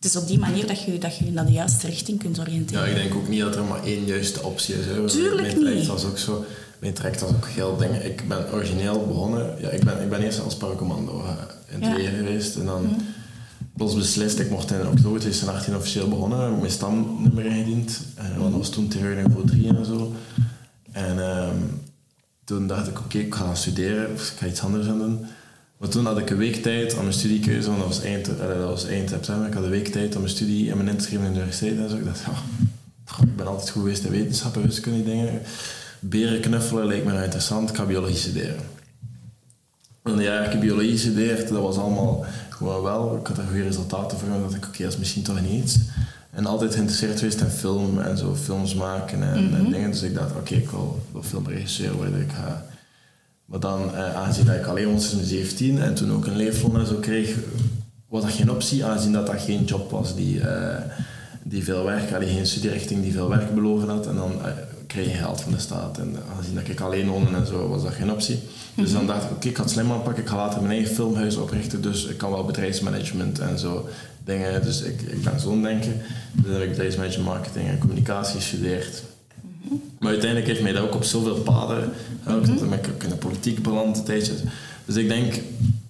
Het is op die manier dat je dat je naar de juiste richting kunt oriënteren. Ja, ik denk ook niet dat er maar één juiste optie is. Hè. Tuurlijk mijn niet. was ook zo. Mijn traject was ook heel dingen. Ik ben origineel begonnen. Ja, ik, ben, ik ben eerst als paracommando uh, in het ja. geweest. En dan mm. plots beslist. Ik mocht in oktober 2018 officieel begonnen. Mijn stamnummer ingediend. En, want dat was toen terugniveau 3 en zo. En um, toen dacht ik, oké, okay, ik ga studeren. Of ik ga iets anders aan doen. Maar toen had ik een week tijd om mijn studiekeuze, want dat was eind, dat was eind september. Ik had een week tijd om mijn studie en mijn in te schrijven in de universiteit. En zo. Ik dacht, ja, ik ben altijd goed geweest in wetenschappen, wiskunde dingen. Beren knuffelen lijkt me nou interessant. Ik ga biologie studeren. En ja, ik heb biologie. Dat was allemaal gewoon wel. Ik had er goede resultaten voor. En dacht ik, oké, dat is misschien toch niet iets. En altijd geïnteresseerd geweest in film en zo films maken en, mm -hmm. en dingen. Dus ik dacht, oké, ik wil, wil filmregisseur worden. Ik ga maar dan, eh, aangezien dat ik alleen was in 17 en toen ook een leefloon en zo kreeg, was dat geen optie, aangezien dat dat geen job was die, uh, die veel werk, had, geen studierichting die veel werk beloven had. En dan uh, kreeg je geld van de staat. En aangezien dat ik alleen woonde en zo, was dat geen optie. Dus dan dacht ik, oké, ik ga het slim aanpakken, ik ga later mijn eigen filmhuis oprichten, dus ik kan wel bedrijfsmanagement en zo dingen. Dus ik, ik ben zo'n denken. Dus heb ik bedrijfsmanagement, marketing en communicatie gestudeerd. Maar uiteindelijk heeft mij dat ook op zoveel paden. Ook mm ik in de politiek beland tijdje. Dus ik denk,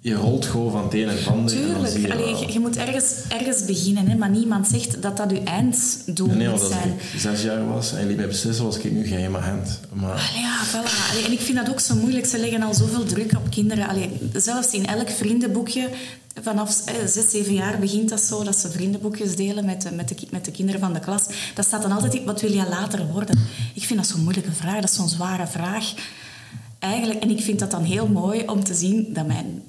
je rolt gewoon van het een en het ander. Tuurlijk. je, Allee, je, moet ergens, ergens beginnen, hè, maar niemand zegt dat dat je einddoel nee, moet zijn. Als ik zes jaar was en jullie mij beslissen, was ik nu geheim agent. Maar... Allee, ja, voilà. Allee, en ik vind dat ook zo moeilijk. Ze leggen al zoveel druk op kinderen. Allee, zelfs in elk vriendenboekje vanaf eh, zes, zeven jaar begint dat zo, dat ze vriendenboekjes delen met de, met, de, met de kinderen van de klas. Dat staat dan altijd in, wat wil je later worden? Ik vind dat zo'n moeilijke vraag, dat is zo'n zware vraag. Eigenlijk, en ik vind dat dan heel mooi om te zien dat mijn,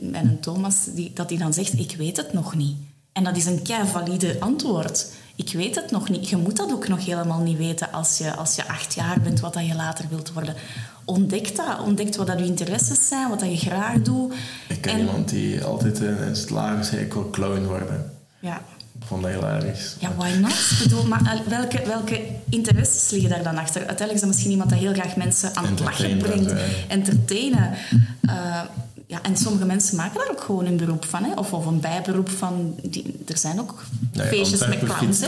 mijn Thomas, die, dat hij dan zegt, ik weet het nog niet. En dat is een kei valide antwoord. Ik weet het nog niet. Je moet dat ook nog helemaal niet weten als je, als je acht jaar bent, wat dat je later wilt worden ontdek dat. Ontdek wat dat je interesses zijn, wat dat je graag doet. Ik ken iemand die altijd in het lager zei, ik wil clown worden. Ja. Vond dat hilarisch. Ja, why not? Bedoel, maar eh, welke, welke interesses liggen daar dan achter? Uiteindelijk is dat misschien iemand dat heel graag mensen aan het lachen brengt. Entertainen. Uh, ja, en sommige mensen maken daar ook gewoon een beroep van. Hè? Of, of een bijberoep van... Die, er zijn ook feestjes met clowns. Hè?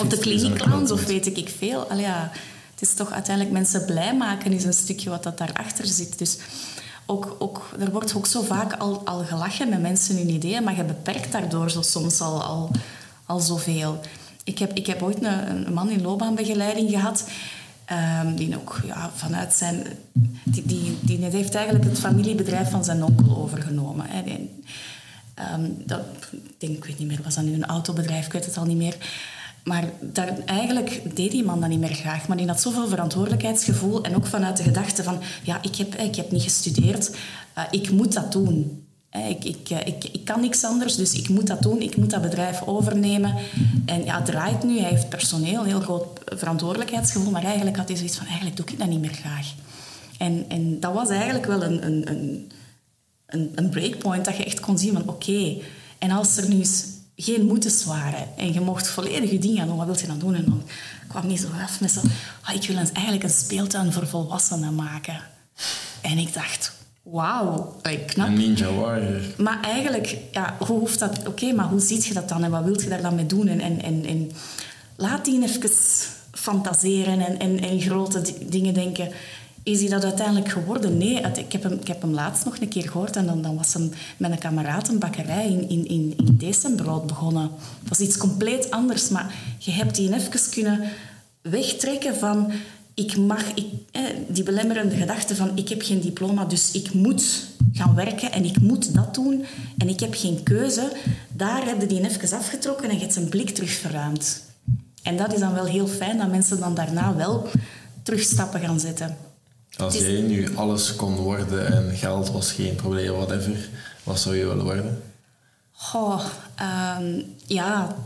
Of de kliniek clowns, of weet ik veel. Ja het is toch uiteindelijk mensen blij maken, is een stukje wat dat daarachter zit. Dus ook, ook, er wordt ook zo vaak al, al gelachen met mensen hun ideeën, maar je beperkt daardoor zo soms al, al, al zoveel. Ik heb, ik heb ooit een, een man in loopbaanbegeleiding gehad. Um, die ook ja, vanuit zijn... Die, die, die heeft eigenlijk het familiebedrijf van zijn onkel overgenomen. Hè. Um, dat, ik denk, ik weet niet meer, was dat nu een autobedrijf? Ik weet het al niet meer. Maar daar, eigenlijk deed die man dat niet meer graag. Maar die had zoveel verantwoordelijkheidsgevoel. En ook vanuit de gedachte van... Ja, ik heb, ik heb niet gestudeerd. Uh, ik moet dat doen. Ik, ik, eh, ik, ik kan niks anders, dus ik moet dat doen. Ik moet dat bedrijf overnemen. En ja, het draait nu. Hij heeft personeel, een heel groot verantwoordelijkheidsgevoel. Maar eigenlijk had hij zoiets van... Eigenlijk doe ik dat niet meer graag. En, en dat was eigenlijk wel een, een, een, een breakpoint. Dat je echt kon zien van... Oké, en als er nu eens geen moetes waren. En je mocht volledig je dingen doen. Wat wil je dan doen? En dan kwam hij zo af met zo... Oh, ik wil eigenlijk een speeltuin voor volwassenen maken. En ik dacht... Wauw, knap. Een ninja warrior. Maar eigenlijk, ja, hoe hoeft dat... Oké, maar hoe ziet je dat dan? En wat wil je daar dan mee doen? En, en, en, en laat die even fantaseren en, en, en grote dingen denken is hij dat uiteindelijk geworden? Nee, ik heb hem, ik heb hem laatst nog een keer gehoord en dan, dan was hem met een kameraad in, in, in, begonnen. Dat was iets compleet anders, maar je hebt die even kunnen wegtrekken van ik mag, ik, die belemmerende gedachte van ik heb geen diploma, dus ik moet gaan werken en ik moet dat doen en ik heb geen keuze, daar heb je die even afgetrokken en je hebt zijn blik terug verruimd. En dat is dan wel heel fijn dat mensen dan daarna wel terugstappen gaan zetten. Als jij nu alles kon worden en geld was geen probleem, whatever, wat zou je willen worden? Goh, um, ja,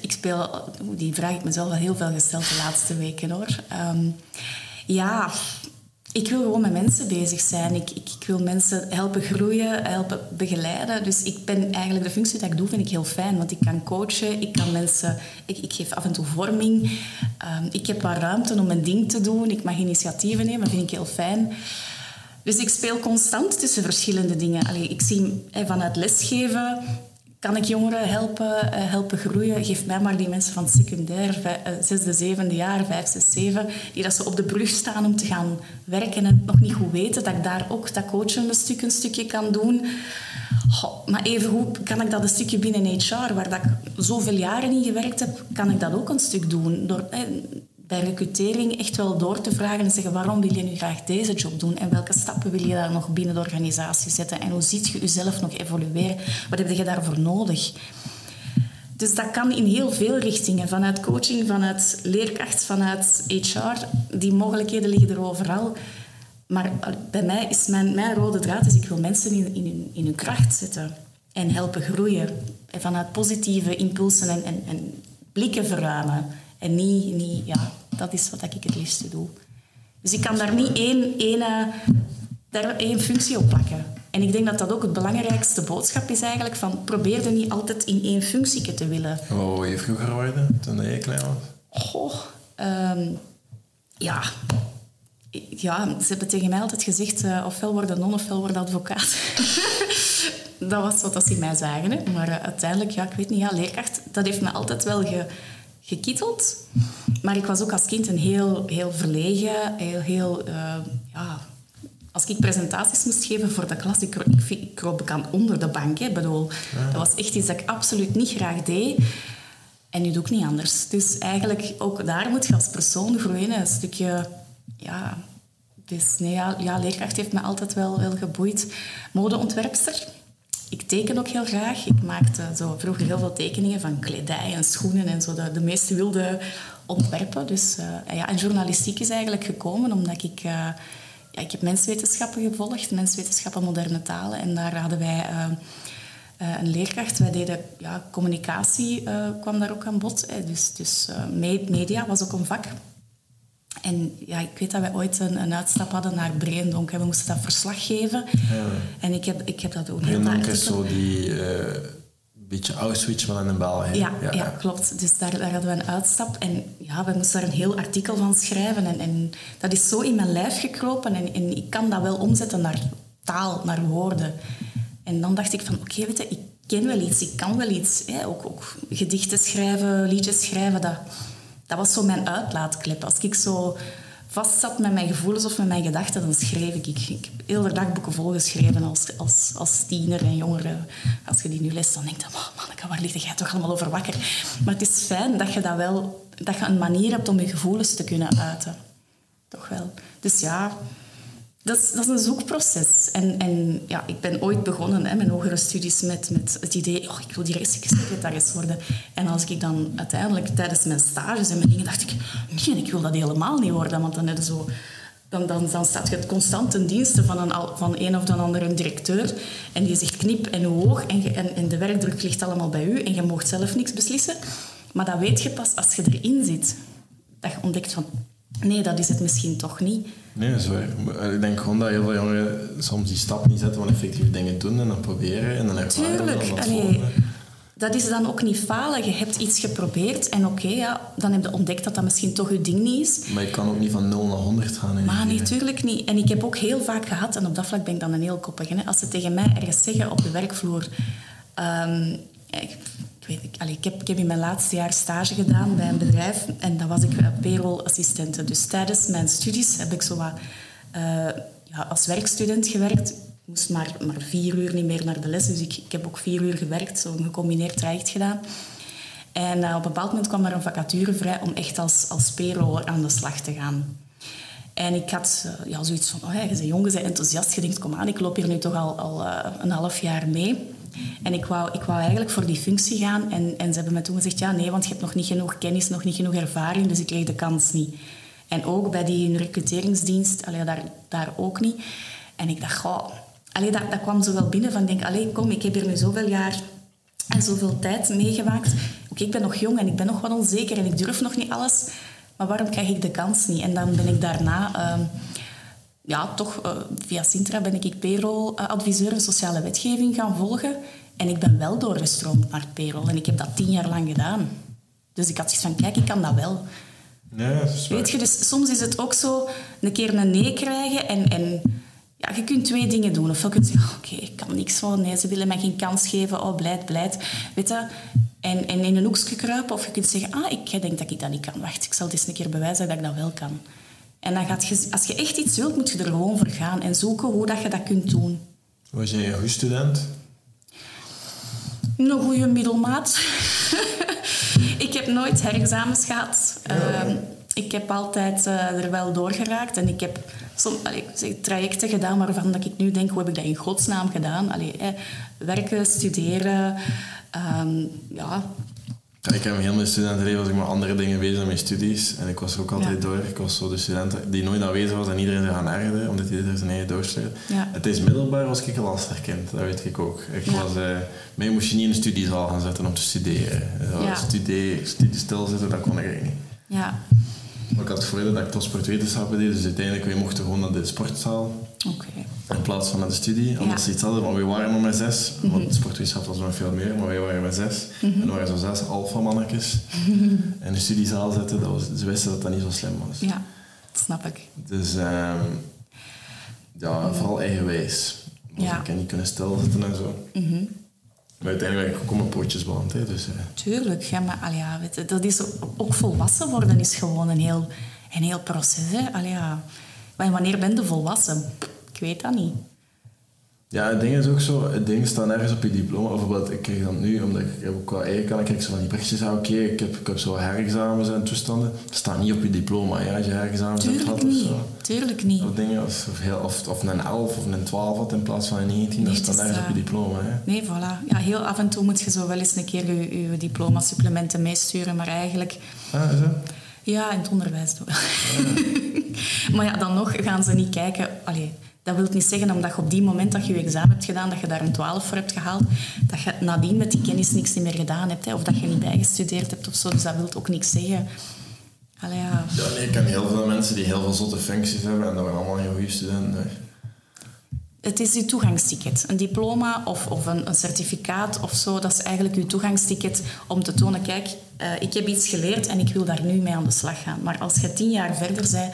ik speel, die vraag ik mezelf al heel veel gesteld de laatste weken hoor. Ehm, ja, ik wil gewoon met mensen bezig zijn. Ik, ik, ik, wil mensen helpen groeien, helpen begeleiden. Dus ik ben eigenlijk de functie dat ik doe, vind ik heel fijn. Want ik kan coachen, ik kan mensen... Ik, ik geef af en toe vorming. Um, ik heb wat ruimte om mijn ding te doen. Ik mag initiatieven nemen, dat vind ik heel fijn. Dus ik speel constant tussen verschillende dingen. Allee, ik zie vanuit lesgeven kan ik jongeren helpen, eh, helpen groeien? Geef mij maar die mensen van secundair, eh, zesde, zevende jaar, vijf, zes, zeven, die dat ze op de brug staan om te gaan werken en het nog niet goed weten, dat ik daar ook dat coachen een, stuk, een stukje kan doen. maar even hoe kan ik dat een stukje binnen HR, waar dat ik zoveel jaren in gewerkt heb, kan ik dat ook een stuk doen. Door, bij recrutering echt wel door te vragen en zeggen waarom wil je nu graag deze job doen en welke stappen wil je daar nog binnen de organisatie zetten en hoe ziet je jezelf nog evolueren? Wat heb je daarvoor nodig? Dus dat kan in heel veel richtingen, vanuit coaching, vanuit leerkracht, vanuit HR. Die mogelijkheden liggen er overal. Maar bij mij is mijn, rode draad is ik wil mensen in, in, hun, in kracht zetten en helpen groeien. En vanuit positieve impulsen en, en, en blikken verruimen. En niet, niet ja, dat is wat ik het liefste doe. Dus ik kan daar niet één, één, eh, daar één functie op plakken. En ik denk dat dat ook het belangrijkste boodschap is eigenlijk. Van probeer er niet altijd in één functie te willen. Wat wil je vroeger worden, toen je klein was? Goh, um, ja. Ja, ze hebben tegen mij altijd gezegd, uh, ofwel worden non, ofwel worden advocaat. [LAUGHS] dat was wat ze mij zagen. Hè. Maar uh, uiteindelijk, ja, ik weet niet, ja, leerkracht, dat heeft me altijd wel ge, gekitteld. Maar ik was ook als kind een heel, heel verlegen, heel, heel uh, ja, als ik presentaties moest geven voor de klas, ik, ik, ik kroop bekend onder de bank. Hè. Bedoel, Dat was echt iets dat ik absoluut niet graag deed. En nu doe ik niet anders. Dus eigenlijk ook daar moet je als persoon groeien. Een stukje, ja... Dus nee, ja, ja, leerkracht heeft me altijd wel, wel geboeid. Modeontwerpster ik teken ook heel graag. Ik maakte zo vroeger heel veel tekeningen van kledij en schoenen en zo, de, de meest wilde ontwerpen. Dus, uh, ja, en journalistiek is eigenlijk gekomen omdat ik... Uh, ja, ik heb menswetenschappen gevolgd, menswetenschappen moderne talen. En daar hadden wij uh, een leerkracht. Wij deden ja, communicatie, kwam daar ook aan bod. Dus, dus media was ook een vak. En ja, ik weet dat wij ooit een, een uitstap hadden naar Breendonk. En we moesten dat verslag geven. Ja. En ik heb, ik heb dat ook heel Breendonk is zo die... Uh, beetje Auschwitz, maar in een België. Ja, ja, ja, klopt. Dus daar, daar hadden we een uitstap. En ja, we moesten daar een heel artikel van schrijven. En, en dat is zo in mijn lijf gekropen. En, en ik kan dat wel omzetten naar taal, naar woorden. En dan dacht ik van, oké, weet je, ik ken wel iets, ik kan wel iets. Hè? Ook, ook gedichten schrijven, liedjes schrijven, dat dat was zo mijn uitlaatklep. Als ik zo vast zat met mijn gevoelens of met mijn gedachten, dan schreef ik. Ik, heb heel de dagboeken volgeschreven als, als, als tiener en jongere. Als je die nu leest, dan denk je, oh, manneke, waar ligt jij toch allemaal over wakker? Maar het is fijn dat je dat wel... Dat je een manier hebt om je gevoelens te kunnen uiten. Toch wel. Dus ja, dat is, dat is een zoekproces. En, en ja, ik ben ooit begonnen hè, mijn hogere studies met, met het idee... Oh, ik wil secretaris worden. En als ik dan uiteindelijk tijdens mijn stages en mijn dingen dacht ik... Nee, ik wil dat helemaal niet worden. Want dan, heb zo, dan, dan, dan staat je constant ten dienste van een, van een of dan andere directeur. En die zegt knip en hoog. En, en, de werkdruk ligt allemaal bij u. En je mag zelf niks beslissen. Maar dat weet je pas als je erin zit. Dat je ontdekt van... Nee, dat is het misschien toch niet. Nee, dat is waar. Ik denk gewoon dat heel veel jongeren soms die stap niet zetten van effectief dingen doen en dan proberen en dan ervaren Tuurlijk. Dan Allee, dat is dan ook niet falen. Je hebt iets geprobeerd en oké, ja, dan heb je ontdekt dat dat misschien toch je ding niet is. Maar je kan ook niet van 0 naar 100 gaan. Maar natuurlijk niet. En ik heb ook heel vaak gehad, en op dat vlak ben ik dan een heel koppige, hè, als ze tegen mij ergens zeggen op de werkvloer... Um, ik, ik, heb, ik heb in mijn laatste jaar stage gedaan bij een bedrijf en dan was ik payroll-assistente. Dus tijdens mijn studies heb ik zo wat, uh, ja, als werkstudent gewerkt. Ik moest maar, maar vier uur niet meer naar de les, dus ik, ik heb ook vier uur gewerkt, zo'n gecombineerd traject gedaan. En op een bepaald moment kwam er een vacature vrij om echt als, als PRO aan de slag te gaan. En ik had ja, zoiets van, oh, je bent jong, je bent enthousiast. Je denkt, kom aan, ik loop hier nu toch al, al een half jaar mee. En ik wou, ik wou eigenlijk voor die functie gaan. En, en ze hebben me toen gezegd, ja nee, want je hebt nog niet genoeg kennis, nog niet genoeg ervaring, dus ik kreeg de kans niet. En ook bij die recruteringsdienst, allee, daar, daar ook niet. En ik dacht, goh, allee, dat, dat kwam zo wel binnen van, denk, allee, kom, ik heb hier nu zoveel jaar en zoveel tijd meegemaakt. Oké, ik ben nog jong en ik ben nog wat onzeker en ik durf nog niet alles. Maar waarom krijg ik de kans niet? En dan ben ik daarna... Uh, ja, toch uh, via Sintra ben ik payroll-adviseur en sociale wetgeving gaan volgen. En ik ben wel doorgestroomd naar payroll. En ik heb dat tien jaar lang gedaan. Dus ik had zoiets van, kijk, ik kan dat wel. Ja, Weet je, dus soms is het ook zo een keer een nee krijgen en, en ja, je kunt twee dingen doen. Kun je zeggen, [LAUGHS] oké, ik kan niks van, nee, ze willen mij geen kans geven, oh, blijt, blijt. Weet je, en, en in een hoekje kruipen. Of je kunt zeggen, ah, ik denk dat ik dat niet kan. Wacht, ik zal het eens een keer bewijzen dat ik dat wel kan. En dan gaat je, als je echt iets wilt, moet je er gewoon voor gaan en zoeken hoe dat je dat kunt doen. Was jij een goede student? Een goede middelmaat. [LAUGHS] ik heb nooit herexamens gehad. Ehm, ik heb altijd uh, er wel doorgeraakt. En ik heb som, allee, trajecten gedaan waarvan dat ik nu denk, hoe heb ik dat in godsnaam gedaan? Allee, werken, studeren. Um, ja, ik heb heel mijn studentenleven was ik met andere dingen bezig dan mijn studies. En ik was ook altijd door. Ik was zo de student die nooit aanwezig was en iedereen zou gaan ergeren, omdat hij er zijn eigen doorsleurde. Ja. Het is middelbaar was ik een lastig kind, dat weet ik ook. Ik was, uh, mij moest je niet in de studiezaal gaan zitten om te studeren. Ja. Studie, studie stilzitten, dat kon ik niet. Ja. Maar ik had het voordeel dat ik tot sportwetenschappen deed, dus uiteindelijk we mochten gewoon naar de sportzaal. Okay. In plaats van naar de studie. Ze iets hadden, want we waren maar met zes. Mm -hmm. Want sportwetenschap was nog veel meer, maar wij waren met zes. Mm -hmm. En er waren zo zes alfamannetjes [LAUGHS] in de studiezaal zitten. Dat was, ze wisten dat dat niet zo slim was. Ja, dat snap ik. Dus um, ja, vooral eigenwijs. Dus ja. ik kan niet kunnen stilzitten en zo. Maar uiteindelijk mijn pootjes beland. Hè, dus, Tuurlijk, ja, maar weet dat is ook volwassen worden is gewoon een heel, een heel proces. Hè. Ja. Wanneer ben je volwassen? Ik weet dat niet. Ja, het ding is ook zo, het ding staat nergens op je diploma. Bijvoorbeeld, ik krijg dat nu, omdat ik ook qua eigen kan, ik krijg zo van die berichtjes, ah, oké, ik, heb, ik heb zo herexamens en toestanden. Dat staat niet op je diploma, ja, als je herexamens hebt gehad of zo. Tuurlijk niet. Of dingen, of, of, heel, of, of een 11 of een 12 had in plaats van een 19, nee, dat staat nergens op je diploma. Hè. Nee, voilà. Ja, heel af en toe moet je zo wel eens een keer je, je diploma-supplementen meesturen, maar eigenlijk... Ah, is dat? Ja, in het onderwijs. Ah, [LAUGHS] maar ja, dan nog gaan ze niet kijken... Allee, dat wil niet zeggen omdat je op die moment dat je je examen hebt gedaan, dat je daar een 12 voor hebt gehaald, dat je nadien met die kennis niks meer gedaan hebt. Hè, of dat je niet bijgestudeerd hebt of zo. Dus dat wil ook niks zeggen. Allee, ja. ja, nee, ik ken heel veel mensen die heel veel zotte functies hebben en dat waren allemaal heel goede studenten. Het is je toegangsticket. Een diploma of, of een, een, certificaat of zo, dat is eigenlijk je toegangsticket om te tonen, kijk, uh, ik heb iets geleerd en ik wil daar nu mee aan de slag gaan. Maar als je tien jaar verder bent,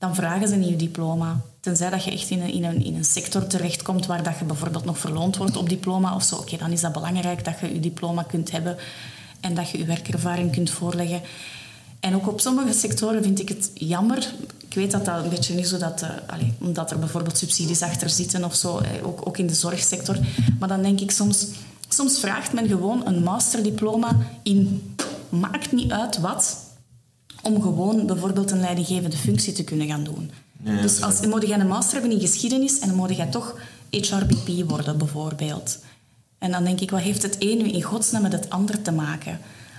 dan vragen ze niet je diploma. Tenzij dat je echt in een, in een, in een sector terechtkomt waar dat je bijvoorbeeld nog verloond wordt op diploma of zo. Oké, dan is dat belangrijk dat je je diploma kunt hebben en dat je je werkervaring kunt voorleggen. En ook op sommige sectoren vind ik het jammer. Ik weet dat dat een beetje is, zodat, uh, allez, omdat er bijvoorbeeld subsidies achter zitten of zo, eh, ook, ook in de zorgsector. Maar dan denk ik soms, soms vraagt men gewoon een masterdiploma in maakt niet uit wat, om gewoon bijvoorbeeld een leidinggevende functie te kunnen gaan doen. dus als moet jij een master hebben in geschiedenis en dan moet jij toch HRBP worden bijvoorbeeld. En dan denk ik, wat heeft het een nu in godsnaam met het ander te maken?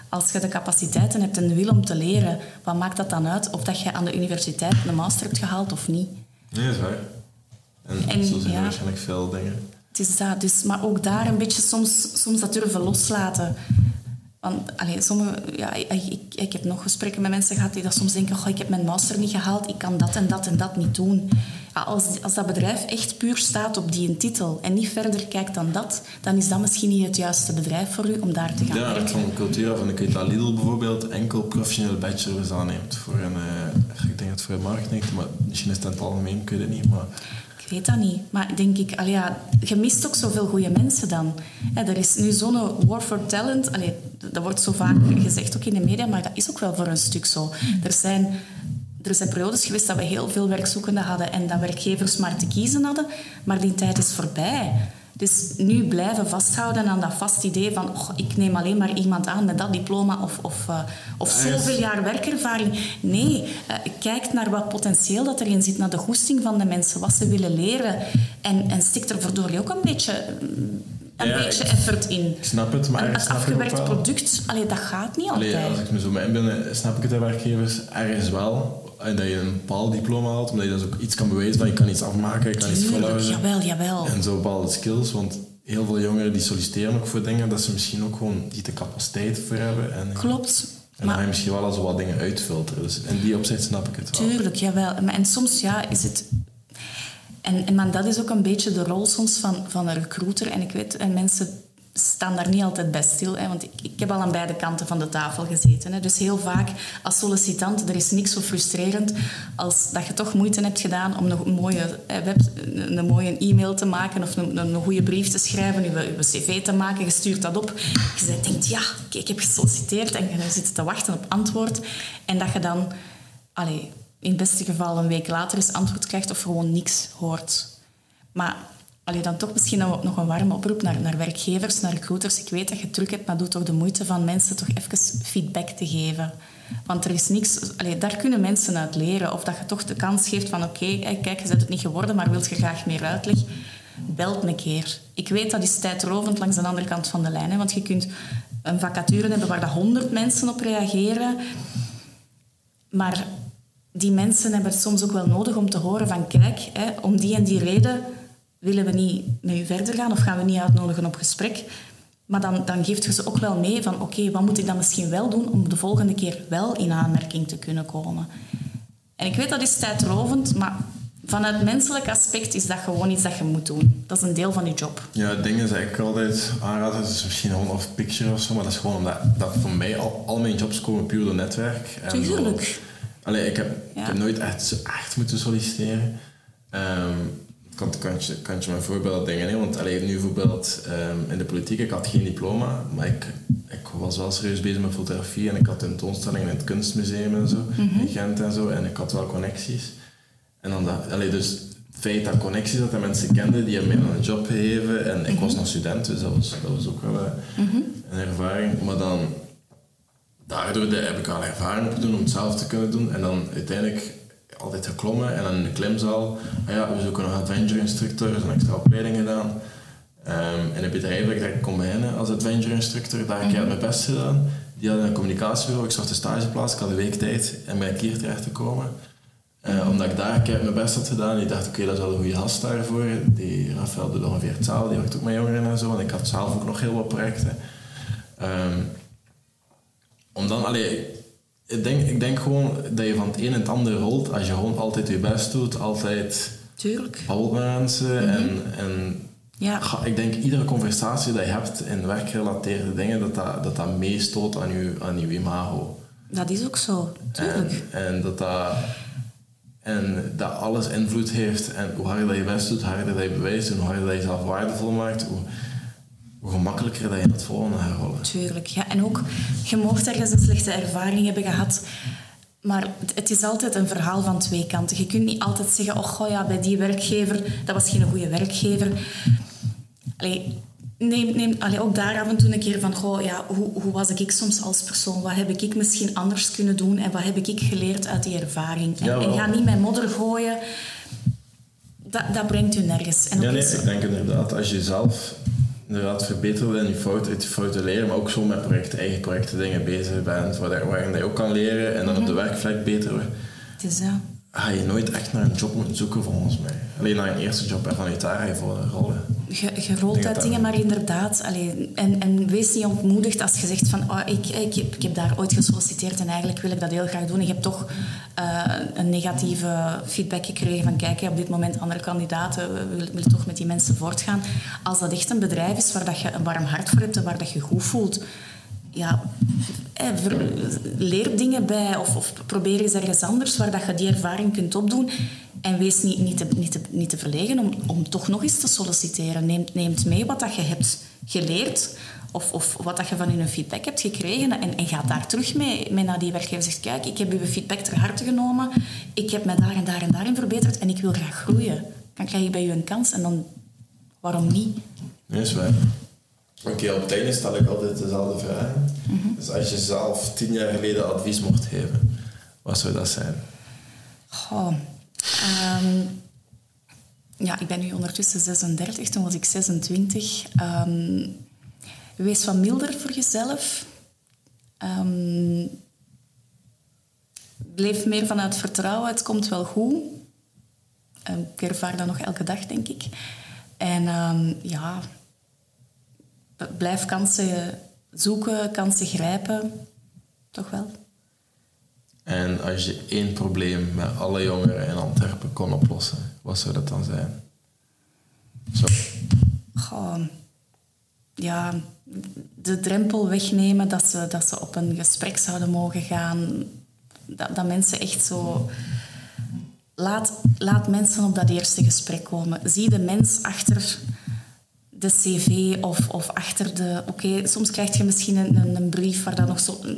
Als je de capaciteiten hebt en de wil om te leren, wat maakt dat dan uit of dat je aan de universiteit een master hebt gehaald of niet? Nee, dat is waar. En, en zo zijn er waarschijnlijk veel dingen. Het is dat, dus, maar ook daar een beetje soms, soms dat durven loslaten. Want allee, sommige, ja, ik, ik, heb nog gesprekken met mensen gehad die dat soms denken: ik heb mijn master niet gehaald, ik kan dat en dat en dat niet doen. Ja, als, als dat bedrijf echt puur staat op die titel en niet verder kijkt dan dat, dan is dat misschien niet het juiste bedrijf voor u om daar te gaan ja, werken. Ja, van de cultuur van. Weet dat Lidl bijvoorbeeld enkel professionele bachelors aanneemt voor een, uh, ik denk dat voor marketing, maar misschien is het in het algemeen, ik weet het niet. Maar weet dat niet. Maar denk ik, allee, ja, je mist ook zoveel goede mensen dan. er is nu zo'n war for talent. Allee, dat wordt zo vaak gezegd, ook in de media, maar dat is ook wel voor een stuk zo. Er zijn, er zijn periodes geweest dat we heel veel werkzoekenden hadden en dat werkgevers maar te kiezen hadden. Maar die tijd is voorbij. Dus nu blijven vasthouden aan dat vast idee van oh, ik neem alleen maar iemand aan met dat diploma of, of, uh, of zoveel jaar werkervaring. Nee, eh, kijk naar wat potentieel dat erin zit, naar de goesting van de mensen, wat ze willen leren. En, en stik er verdorie ook een beetje, een Ja, beetje effort in. Ik snap het, maar Een, afgewerkt product, allee, dat gaat niet Allee, altijd. als ik me zo mee inbeeld, snap ik het bij werkgevers ergens wel. En dat je een bepaald diploma haalt, omdat je dus ook iets kan bewijzen van je kan iets afmaken, je kan iets volhouden. jawel, jawel. En zo bepaalde skills, want heel veel jongeren die solliciteren ook voor dingen dat ze misschien ook gewoon niet de capaciteit voor hebben. En, Klopt. en dan ga je Maar misschien wel al zo wat dingen uitfilteren. Dus in die opzicht snap ik het wel. tuurlijk, jawel. Maar, en soms ja, is het... En, en maar dat is ook een beetje de rol soms van, van een recruiter. En ik weet, en mensen staan daar niet altijd bij stil. Hè, want ik, ik heb al aan beide kanten van de tafel gezeten. Hè. Dus heel vaak als sollicitant, er is niks zo frustrerend als dat je toch moeite hebt gedaan om een mooie, een, mooie e-mail te maken of een, een goede brief te schrijven, je, cv te maken, je stuurt dat op. Je zegt, denkt, ja, oké, ik heb gesolliciteerd en je zit te wachten op antwoord. En dat je dan, allee, in het beste geval een week later eens antwoord krijgt of gewoon niks hoort. Maar allee, dan toch misschien nog een warme oproep naar, naar werkgevers, naar recruiters. Ik weet dat je druk hebt, maar doe toch de moeite van mensen toch even feedback te geven. Want er is niks... Allee, daar kunnen mensen uit leren. Of dat je toch de kans geeft van... Oké, kijk, je bent het niet geworden, maar wilt je graag meer uitleg? Belt een keer. Ik weet, dat is tijdrovend langs de andere kant van de lijn. Hè, want je kunt een vacature hebben waar dat honderd mensen op reageren. Maar die mensen hebben het soms ook wel nodig om te horen van kijk, hè, om die en die reden willen we niet met u verder gaan of gaan we niet uitnodigen op gesprek. Maar dan, dan geeft je ze ook wel mee van oké, wat moet ik dan misschien wel doen om de volgende keer wel in aanmerking te kunnen komen. En ik weet dat is tijdrovend, maar vanuit menselijk aspect is dat gewoon iets dat je moet doen. Dat is een deel van je job. Ja, het ding is dat ik altijd aanraad, het is misschien gewoon off picture of zo, maar dat is gewoon omdat dat voor mij al, al mijn jobs komen puur door netwerk. En Tuurlijk. Allee, ik heb, Ja. ik heb nooit echt, zo echt moeten solliciteren. Ehm kan, kan, je, kan je me voorbeeld dingen hè? Want allee, nu bijvoorbeeld ehm, in de politiek, ik had geen diploma, maar ik, ik was wel serieus bezig met fotografie en ik had tentoonstellingen in het kunstmuseum en zo, in Gent en zo, en ik had wel connecties. En dan dat, allee, dus het feit dat connecties en mensen kenden, die hebben mij dan een job gegeven en ik was nog student, dus dat was, dat was ook wel eh, een ervaring. Maar dan daardoor heb ik al ervaring opgedaan om het zelf te kunnen doen. En dan uiteindelijk altijd geklommen en dan in de klimzaal. Ah ja, we zoeken nog adventure instructor, dus een extra opleiding gedaan. Ehm in het bedrijf dat ik direct kon beginnen als adventure instructor, daar heb ik mijn best gedaan. Die hadden een communicatiebureau, ik zag de stageplaats, ik had een week tijd en ben ik hier terecht te komen. Eh, omdat ik daar keihard mijn best had gedaan. Ik dacht, oké, dat is wel een goede gast daarvoor. Die Rafael doet ongeveer hetzelfde, die werkt ook met jongeren en zo. En ik had zelf ook nog heel wat projecten. Ehm, om dan, allee, ik denk, ik denk gewoon dat je van het een in het ander rolt als je gewoon altijd je best doet, altijd Tuurlijk. babbelt met mensen. en, en Ja. ik denk iedere conversatie dat je hebt in werkgerelateerde dingen, dat dat, dat, dat meestoot aan je, aan je imago. Dat is ook zo. Tuurlijk. En, en dat dat... En dat alles invloed heeft. En hoe harder dat je best doet, hoe harder dat je bewijst. En hoe harder dat je jezelf waardevol maakt, hoe, hoe gemakkelijker dat je in het volgende gaat rollen. Tuurlijk, ja. En ook, je mocht ergens een slechte ervaring hebben gehad. Maar het, het is altijd een verhaal van twee kanten. Je kunt niet altijd zeggen, oh goh, ja, bij die werkgever, dat was geen goede werkgever. Allee, neem, neem allee, ook daar af en toe een keer van, goh, ja, hoe, hoe was ik soms als persoon? Wat heb ik misschien anders kunnen doen? En wat heb ik geleerd uit die ervaring? En, ga niet met modder gooien. Dat, dat brengt u nergens. En Ja, nee, eens- ik denk inderdaad, als je jezelf inderdaad verbetert en je fout uit je fouten leren, maar ook zo met projecten, eigen projecten, dingen bezig bent, waar- waarin je ook kan leren en dan op de werkvlek beter wordt, het is, ja. ga je nooit echt naar een job moeten zoeken volgens mij. Alleen naar een eerste job en vanuit daar ga je voor rollen. Denk uit dingen, maar inderdaad. Allee, en, en wees niet ontmoedigd als je zegt van... Oh, ik, ik, heb, ik heb daar ooit gesolliciteerd en eigenlijk wil ik dat heel graag doen. En je hebt toch eh, een negatieve feedback gekregen van... Kijk, op dit moment andere kandidaten we willen, toch met die mensen voortgaan. Als dat echt een bedrijf is waar dat je een warm hart voor hebt en waar dat je goed voelt... Ja, eh, leer dingen bij of, of probeer eens ergens anders waar dat je die ervaring kunt opdoen. En wees niet, niet, te, niet, te, niet te verlegen om, om toch nog eens te solliciteren. Neem, neemt mee wat dat je hebt geleerd of, of wat dat je van hun feedback hebt gekregen en, en ga daar terug mee, mee naar die werkgever. Zegt, kijk, ik heb uw feedback ter harte genomen, ik heb me daar en daar en daarin verbeterd en ik wil graag groeien. Dan krijg ik bij u een kans en dan, waarom niet? Nee, is waar. Oké, op het einde stel ik altijd dezelfde vragen. Dus als je zelf tien jaar geleden advies mocht geven, wat zou dat zijn? Goh, ehm, ja, ik ben nu ondertussen 36, toen was ik 26. Ehm, wees wat milder voor jezelf. Um, leef meer vanuit vertrouwen, het komt wel goed. ik ervaar dat nog elke dag, denk ik. En ja, blijf kansen zoeken, kansen grijpen. Toch wel. En als je één probleem met alle jongeren in Antwerpen kon oplossen, wat zou dat dan zijn? Zo. Ja, de drempel wegnemen dat ze, dat ze op een gesprek zouden mogen gaan. Dat, dat mensen echt zo... Laat, laat mensen op dat eerste gesprek komen. Zie de mens achter de cv of, of achter de... Oké, soms krijg je misschien een, een, brief waar dan nog zo uh,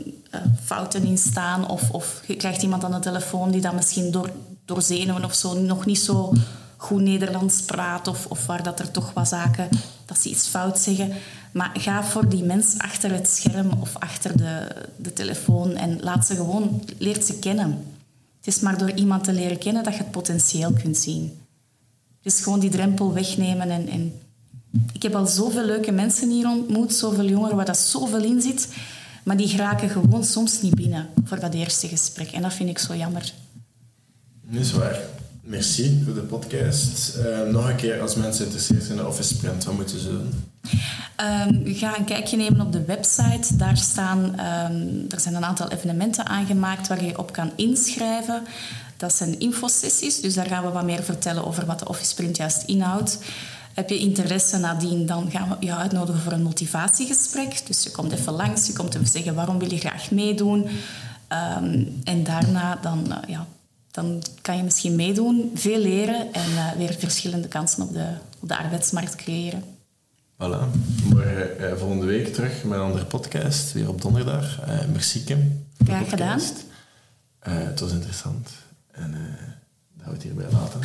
fouten in staan. Of, of je krijgt iemand aan de telefoon die dan misschien door, door zenuwen of zo nog niet zo goed Nederlands praat. Of, of waar dat er toch wat zaken... Dat ze iets fout zeggen. Maar ga voor die mens achter het scherm of achter de, de telefoon en laat ze gewoon... Leert ze kennen. Het is maar door iemand te leren kennen dat je het potentieel kunt zien. Dus gewoon die drempel wegnemen en, en ik heb al zoveel leuke mensen hier ontmoet, zoveel jongeren waar dat zoveel in zit, maar die geraken gewoon soms niet binnen voor dat eerste gesprek. En dat vind ik zo jammer. Dat is waar. Merci voor de podcast. Uh, nog een keer, als mensen geïnteresseerd zijn in de Office Sprint, wat moeten ze doen? Um, ga een kijkje nemen op de website. Daar staan, um, er zijn een aantal evenementen aangemaakt waar je op kan inschrijven. Dat zijn infosessies, dus daar gaan we wat meer vertellen over wat de Office Sprint juist inhoudt. Heb je interesse nadien, dan gaan we je uitnodigen voor een motivatiegesprek. Dus je komt even langs, je komt even zeggen waarom wil je graag meedoen. Um, en daarna dan, uh, ja, dan kan je misschien meedoen, veel leren en uh, weer verschillende kansen op de, op de arbeidsmarkt creëren. Voilà. Morgen, uh, volgende week terug met een andere podcast, weer op donderdag. Merci Kim. Graag gedaan. het was interessant en dat we het hierbij laten.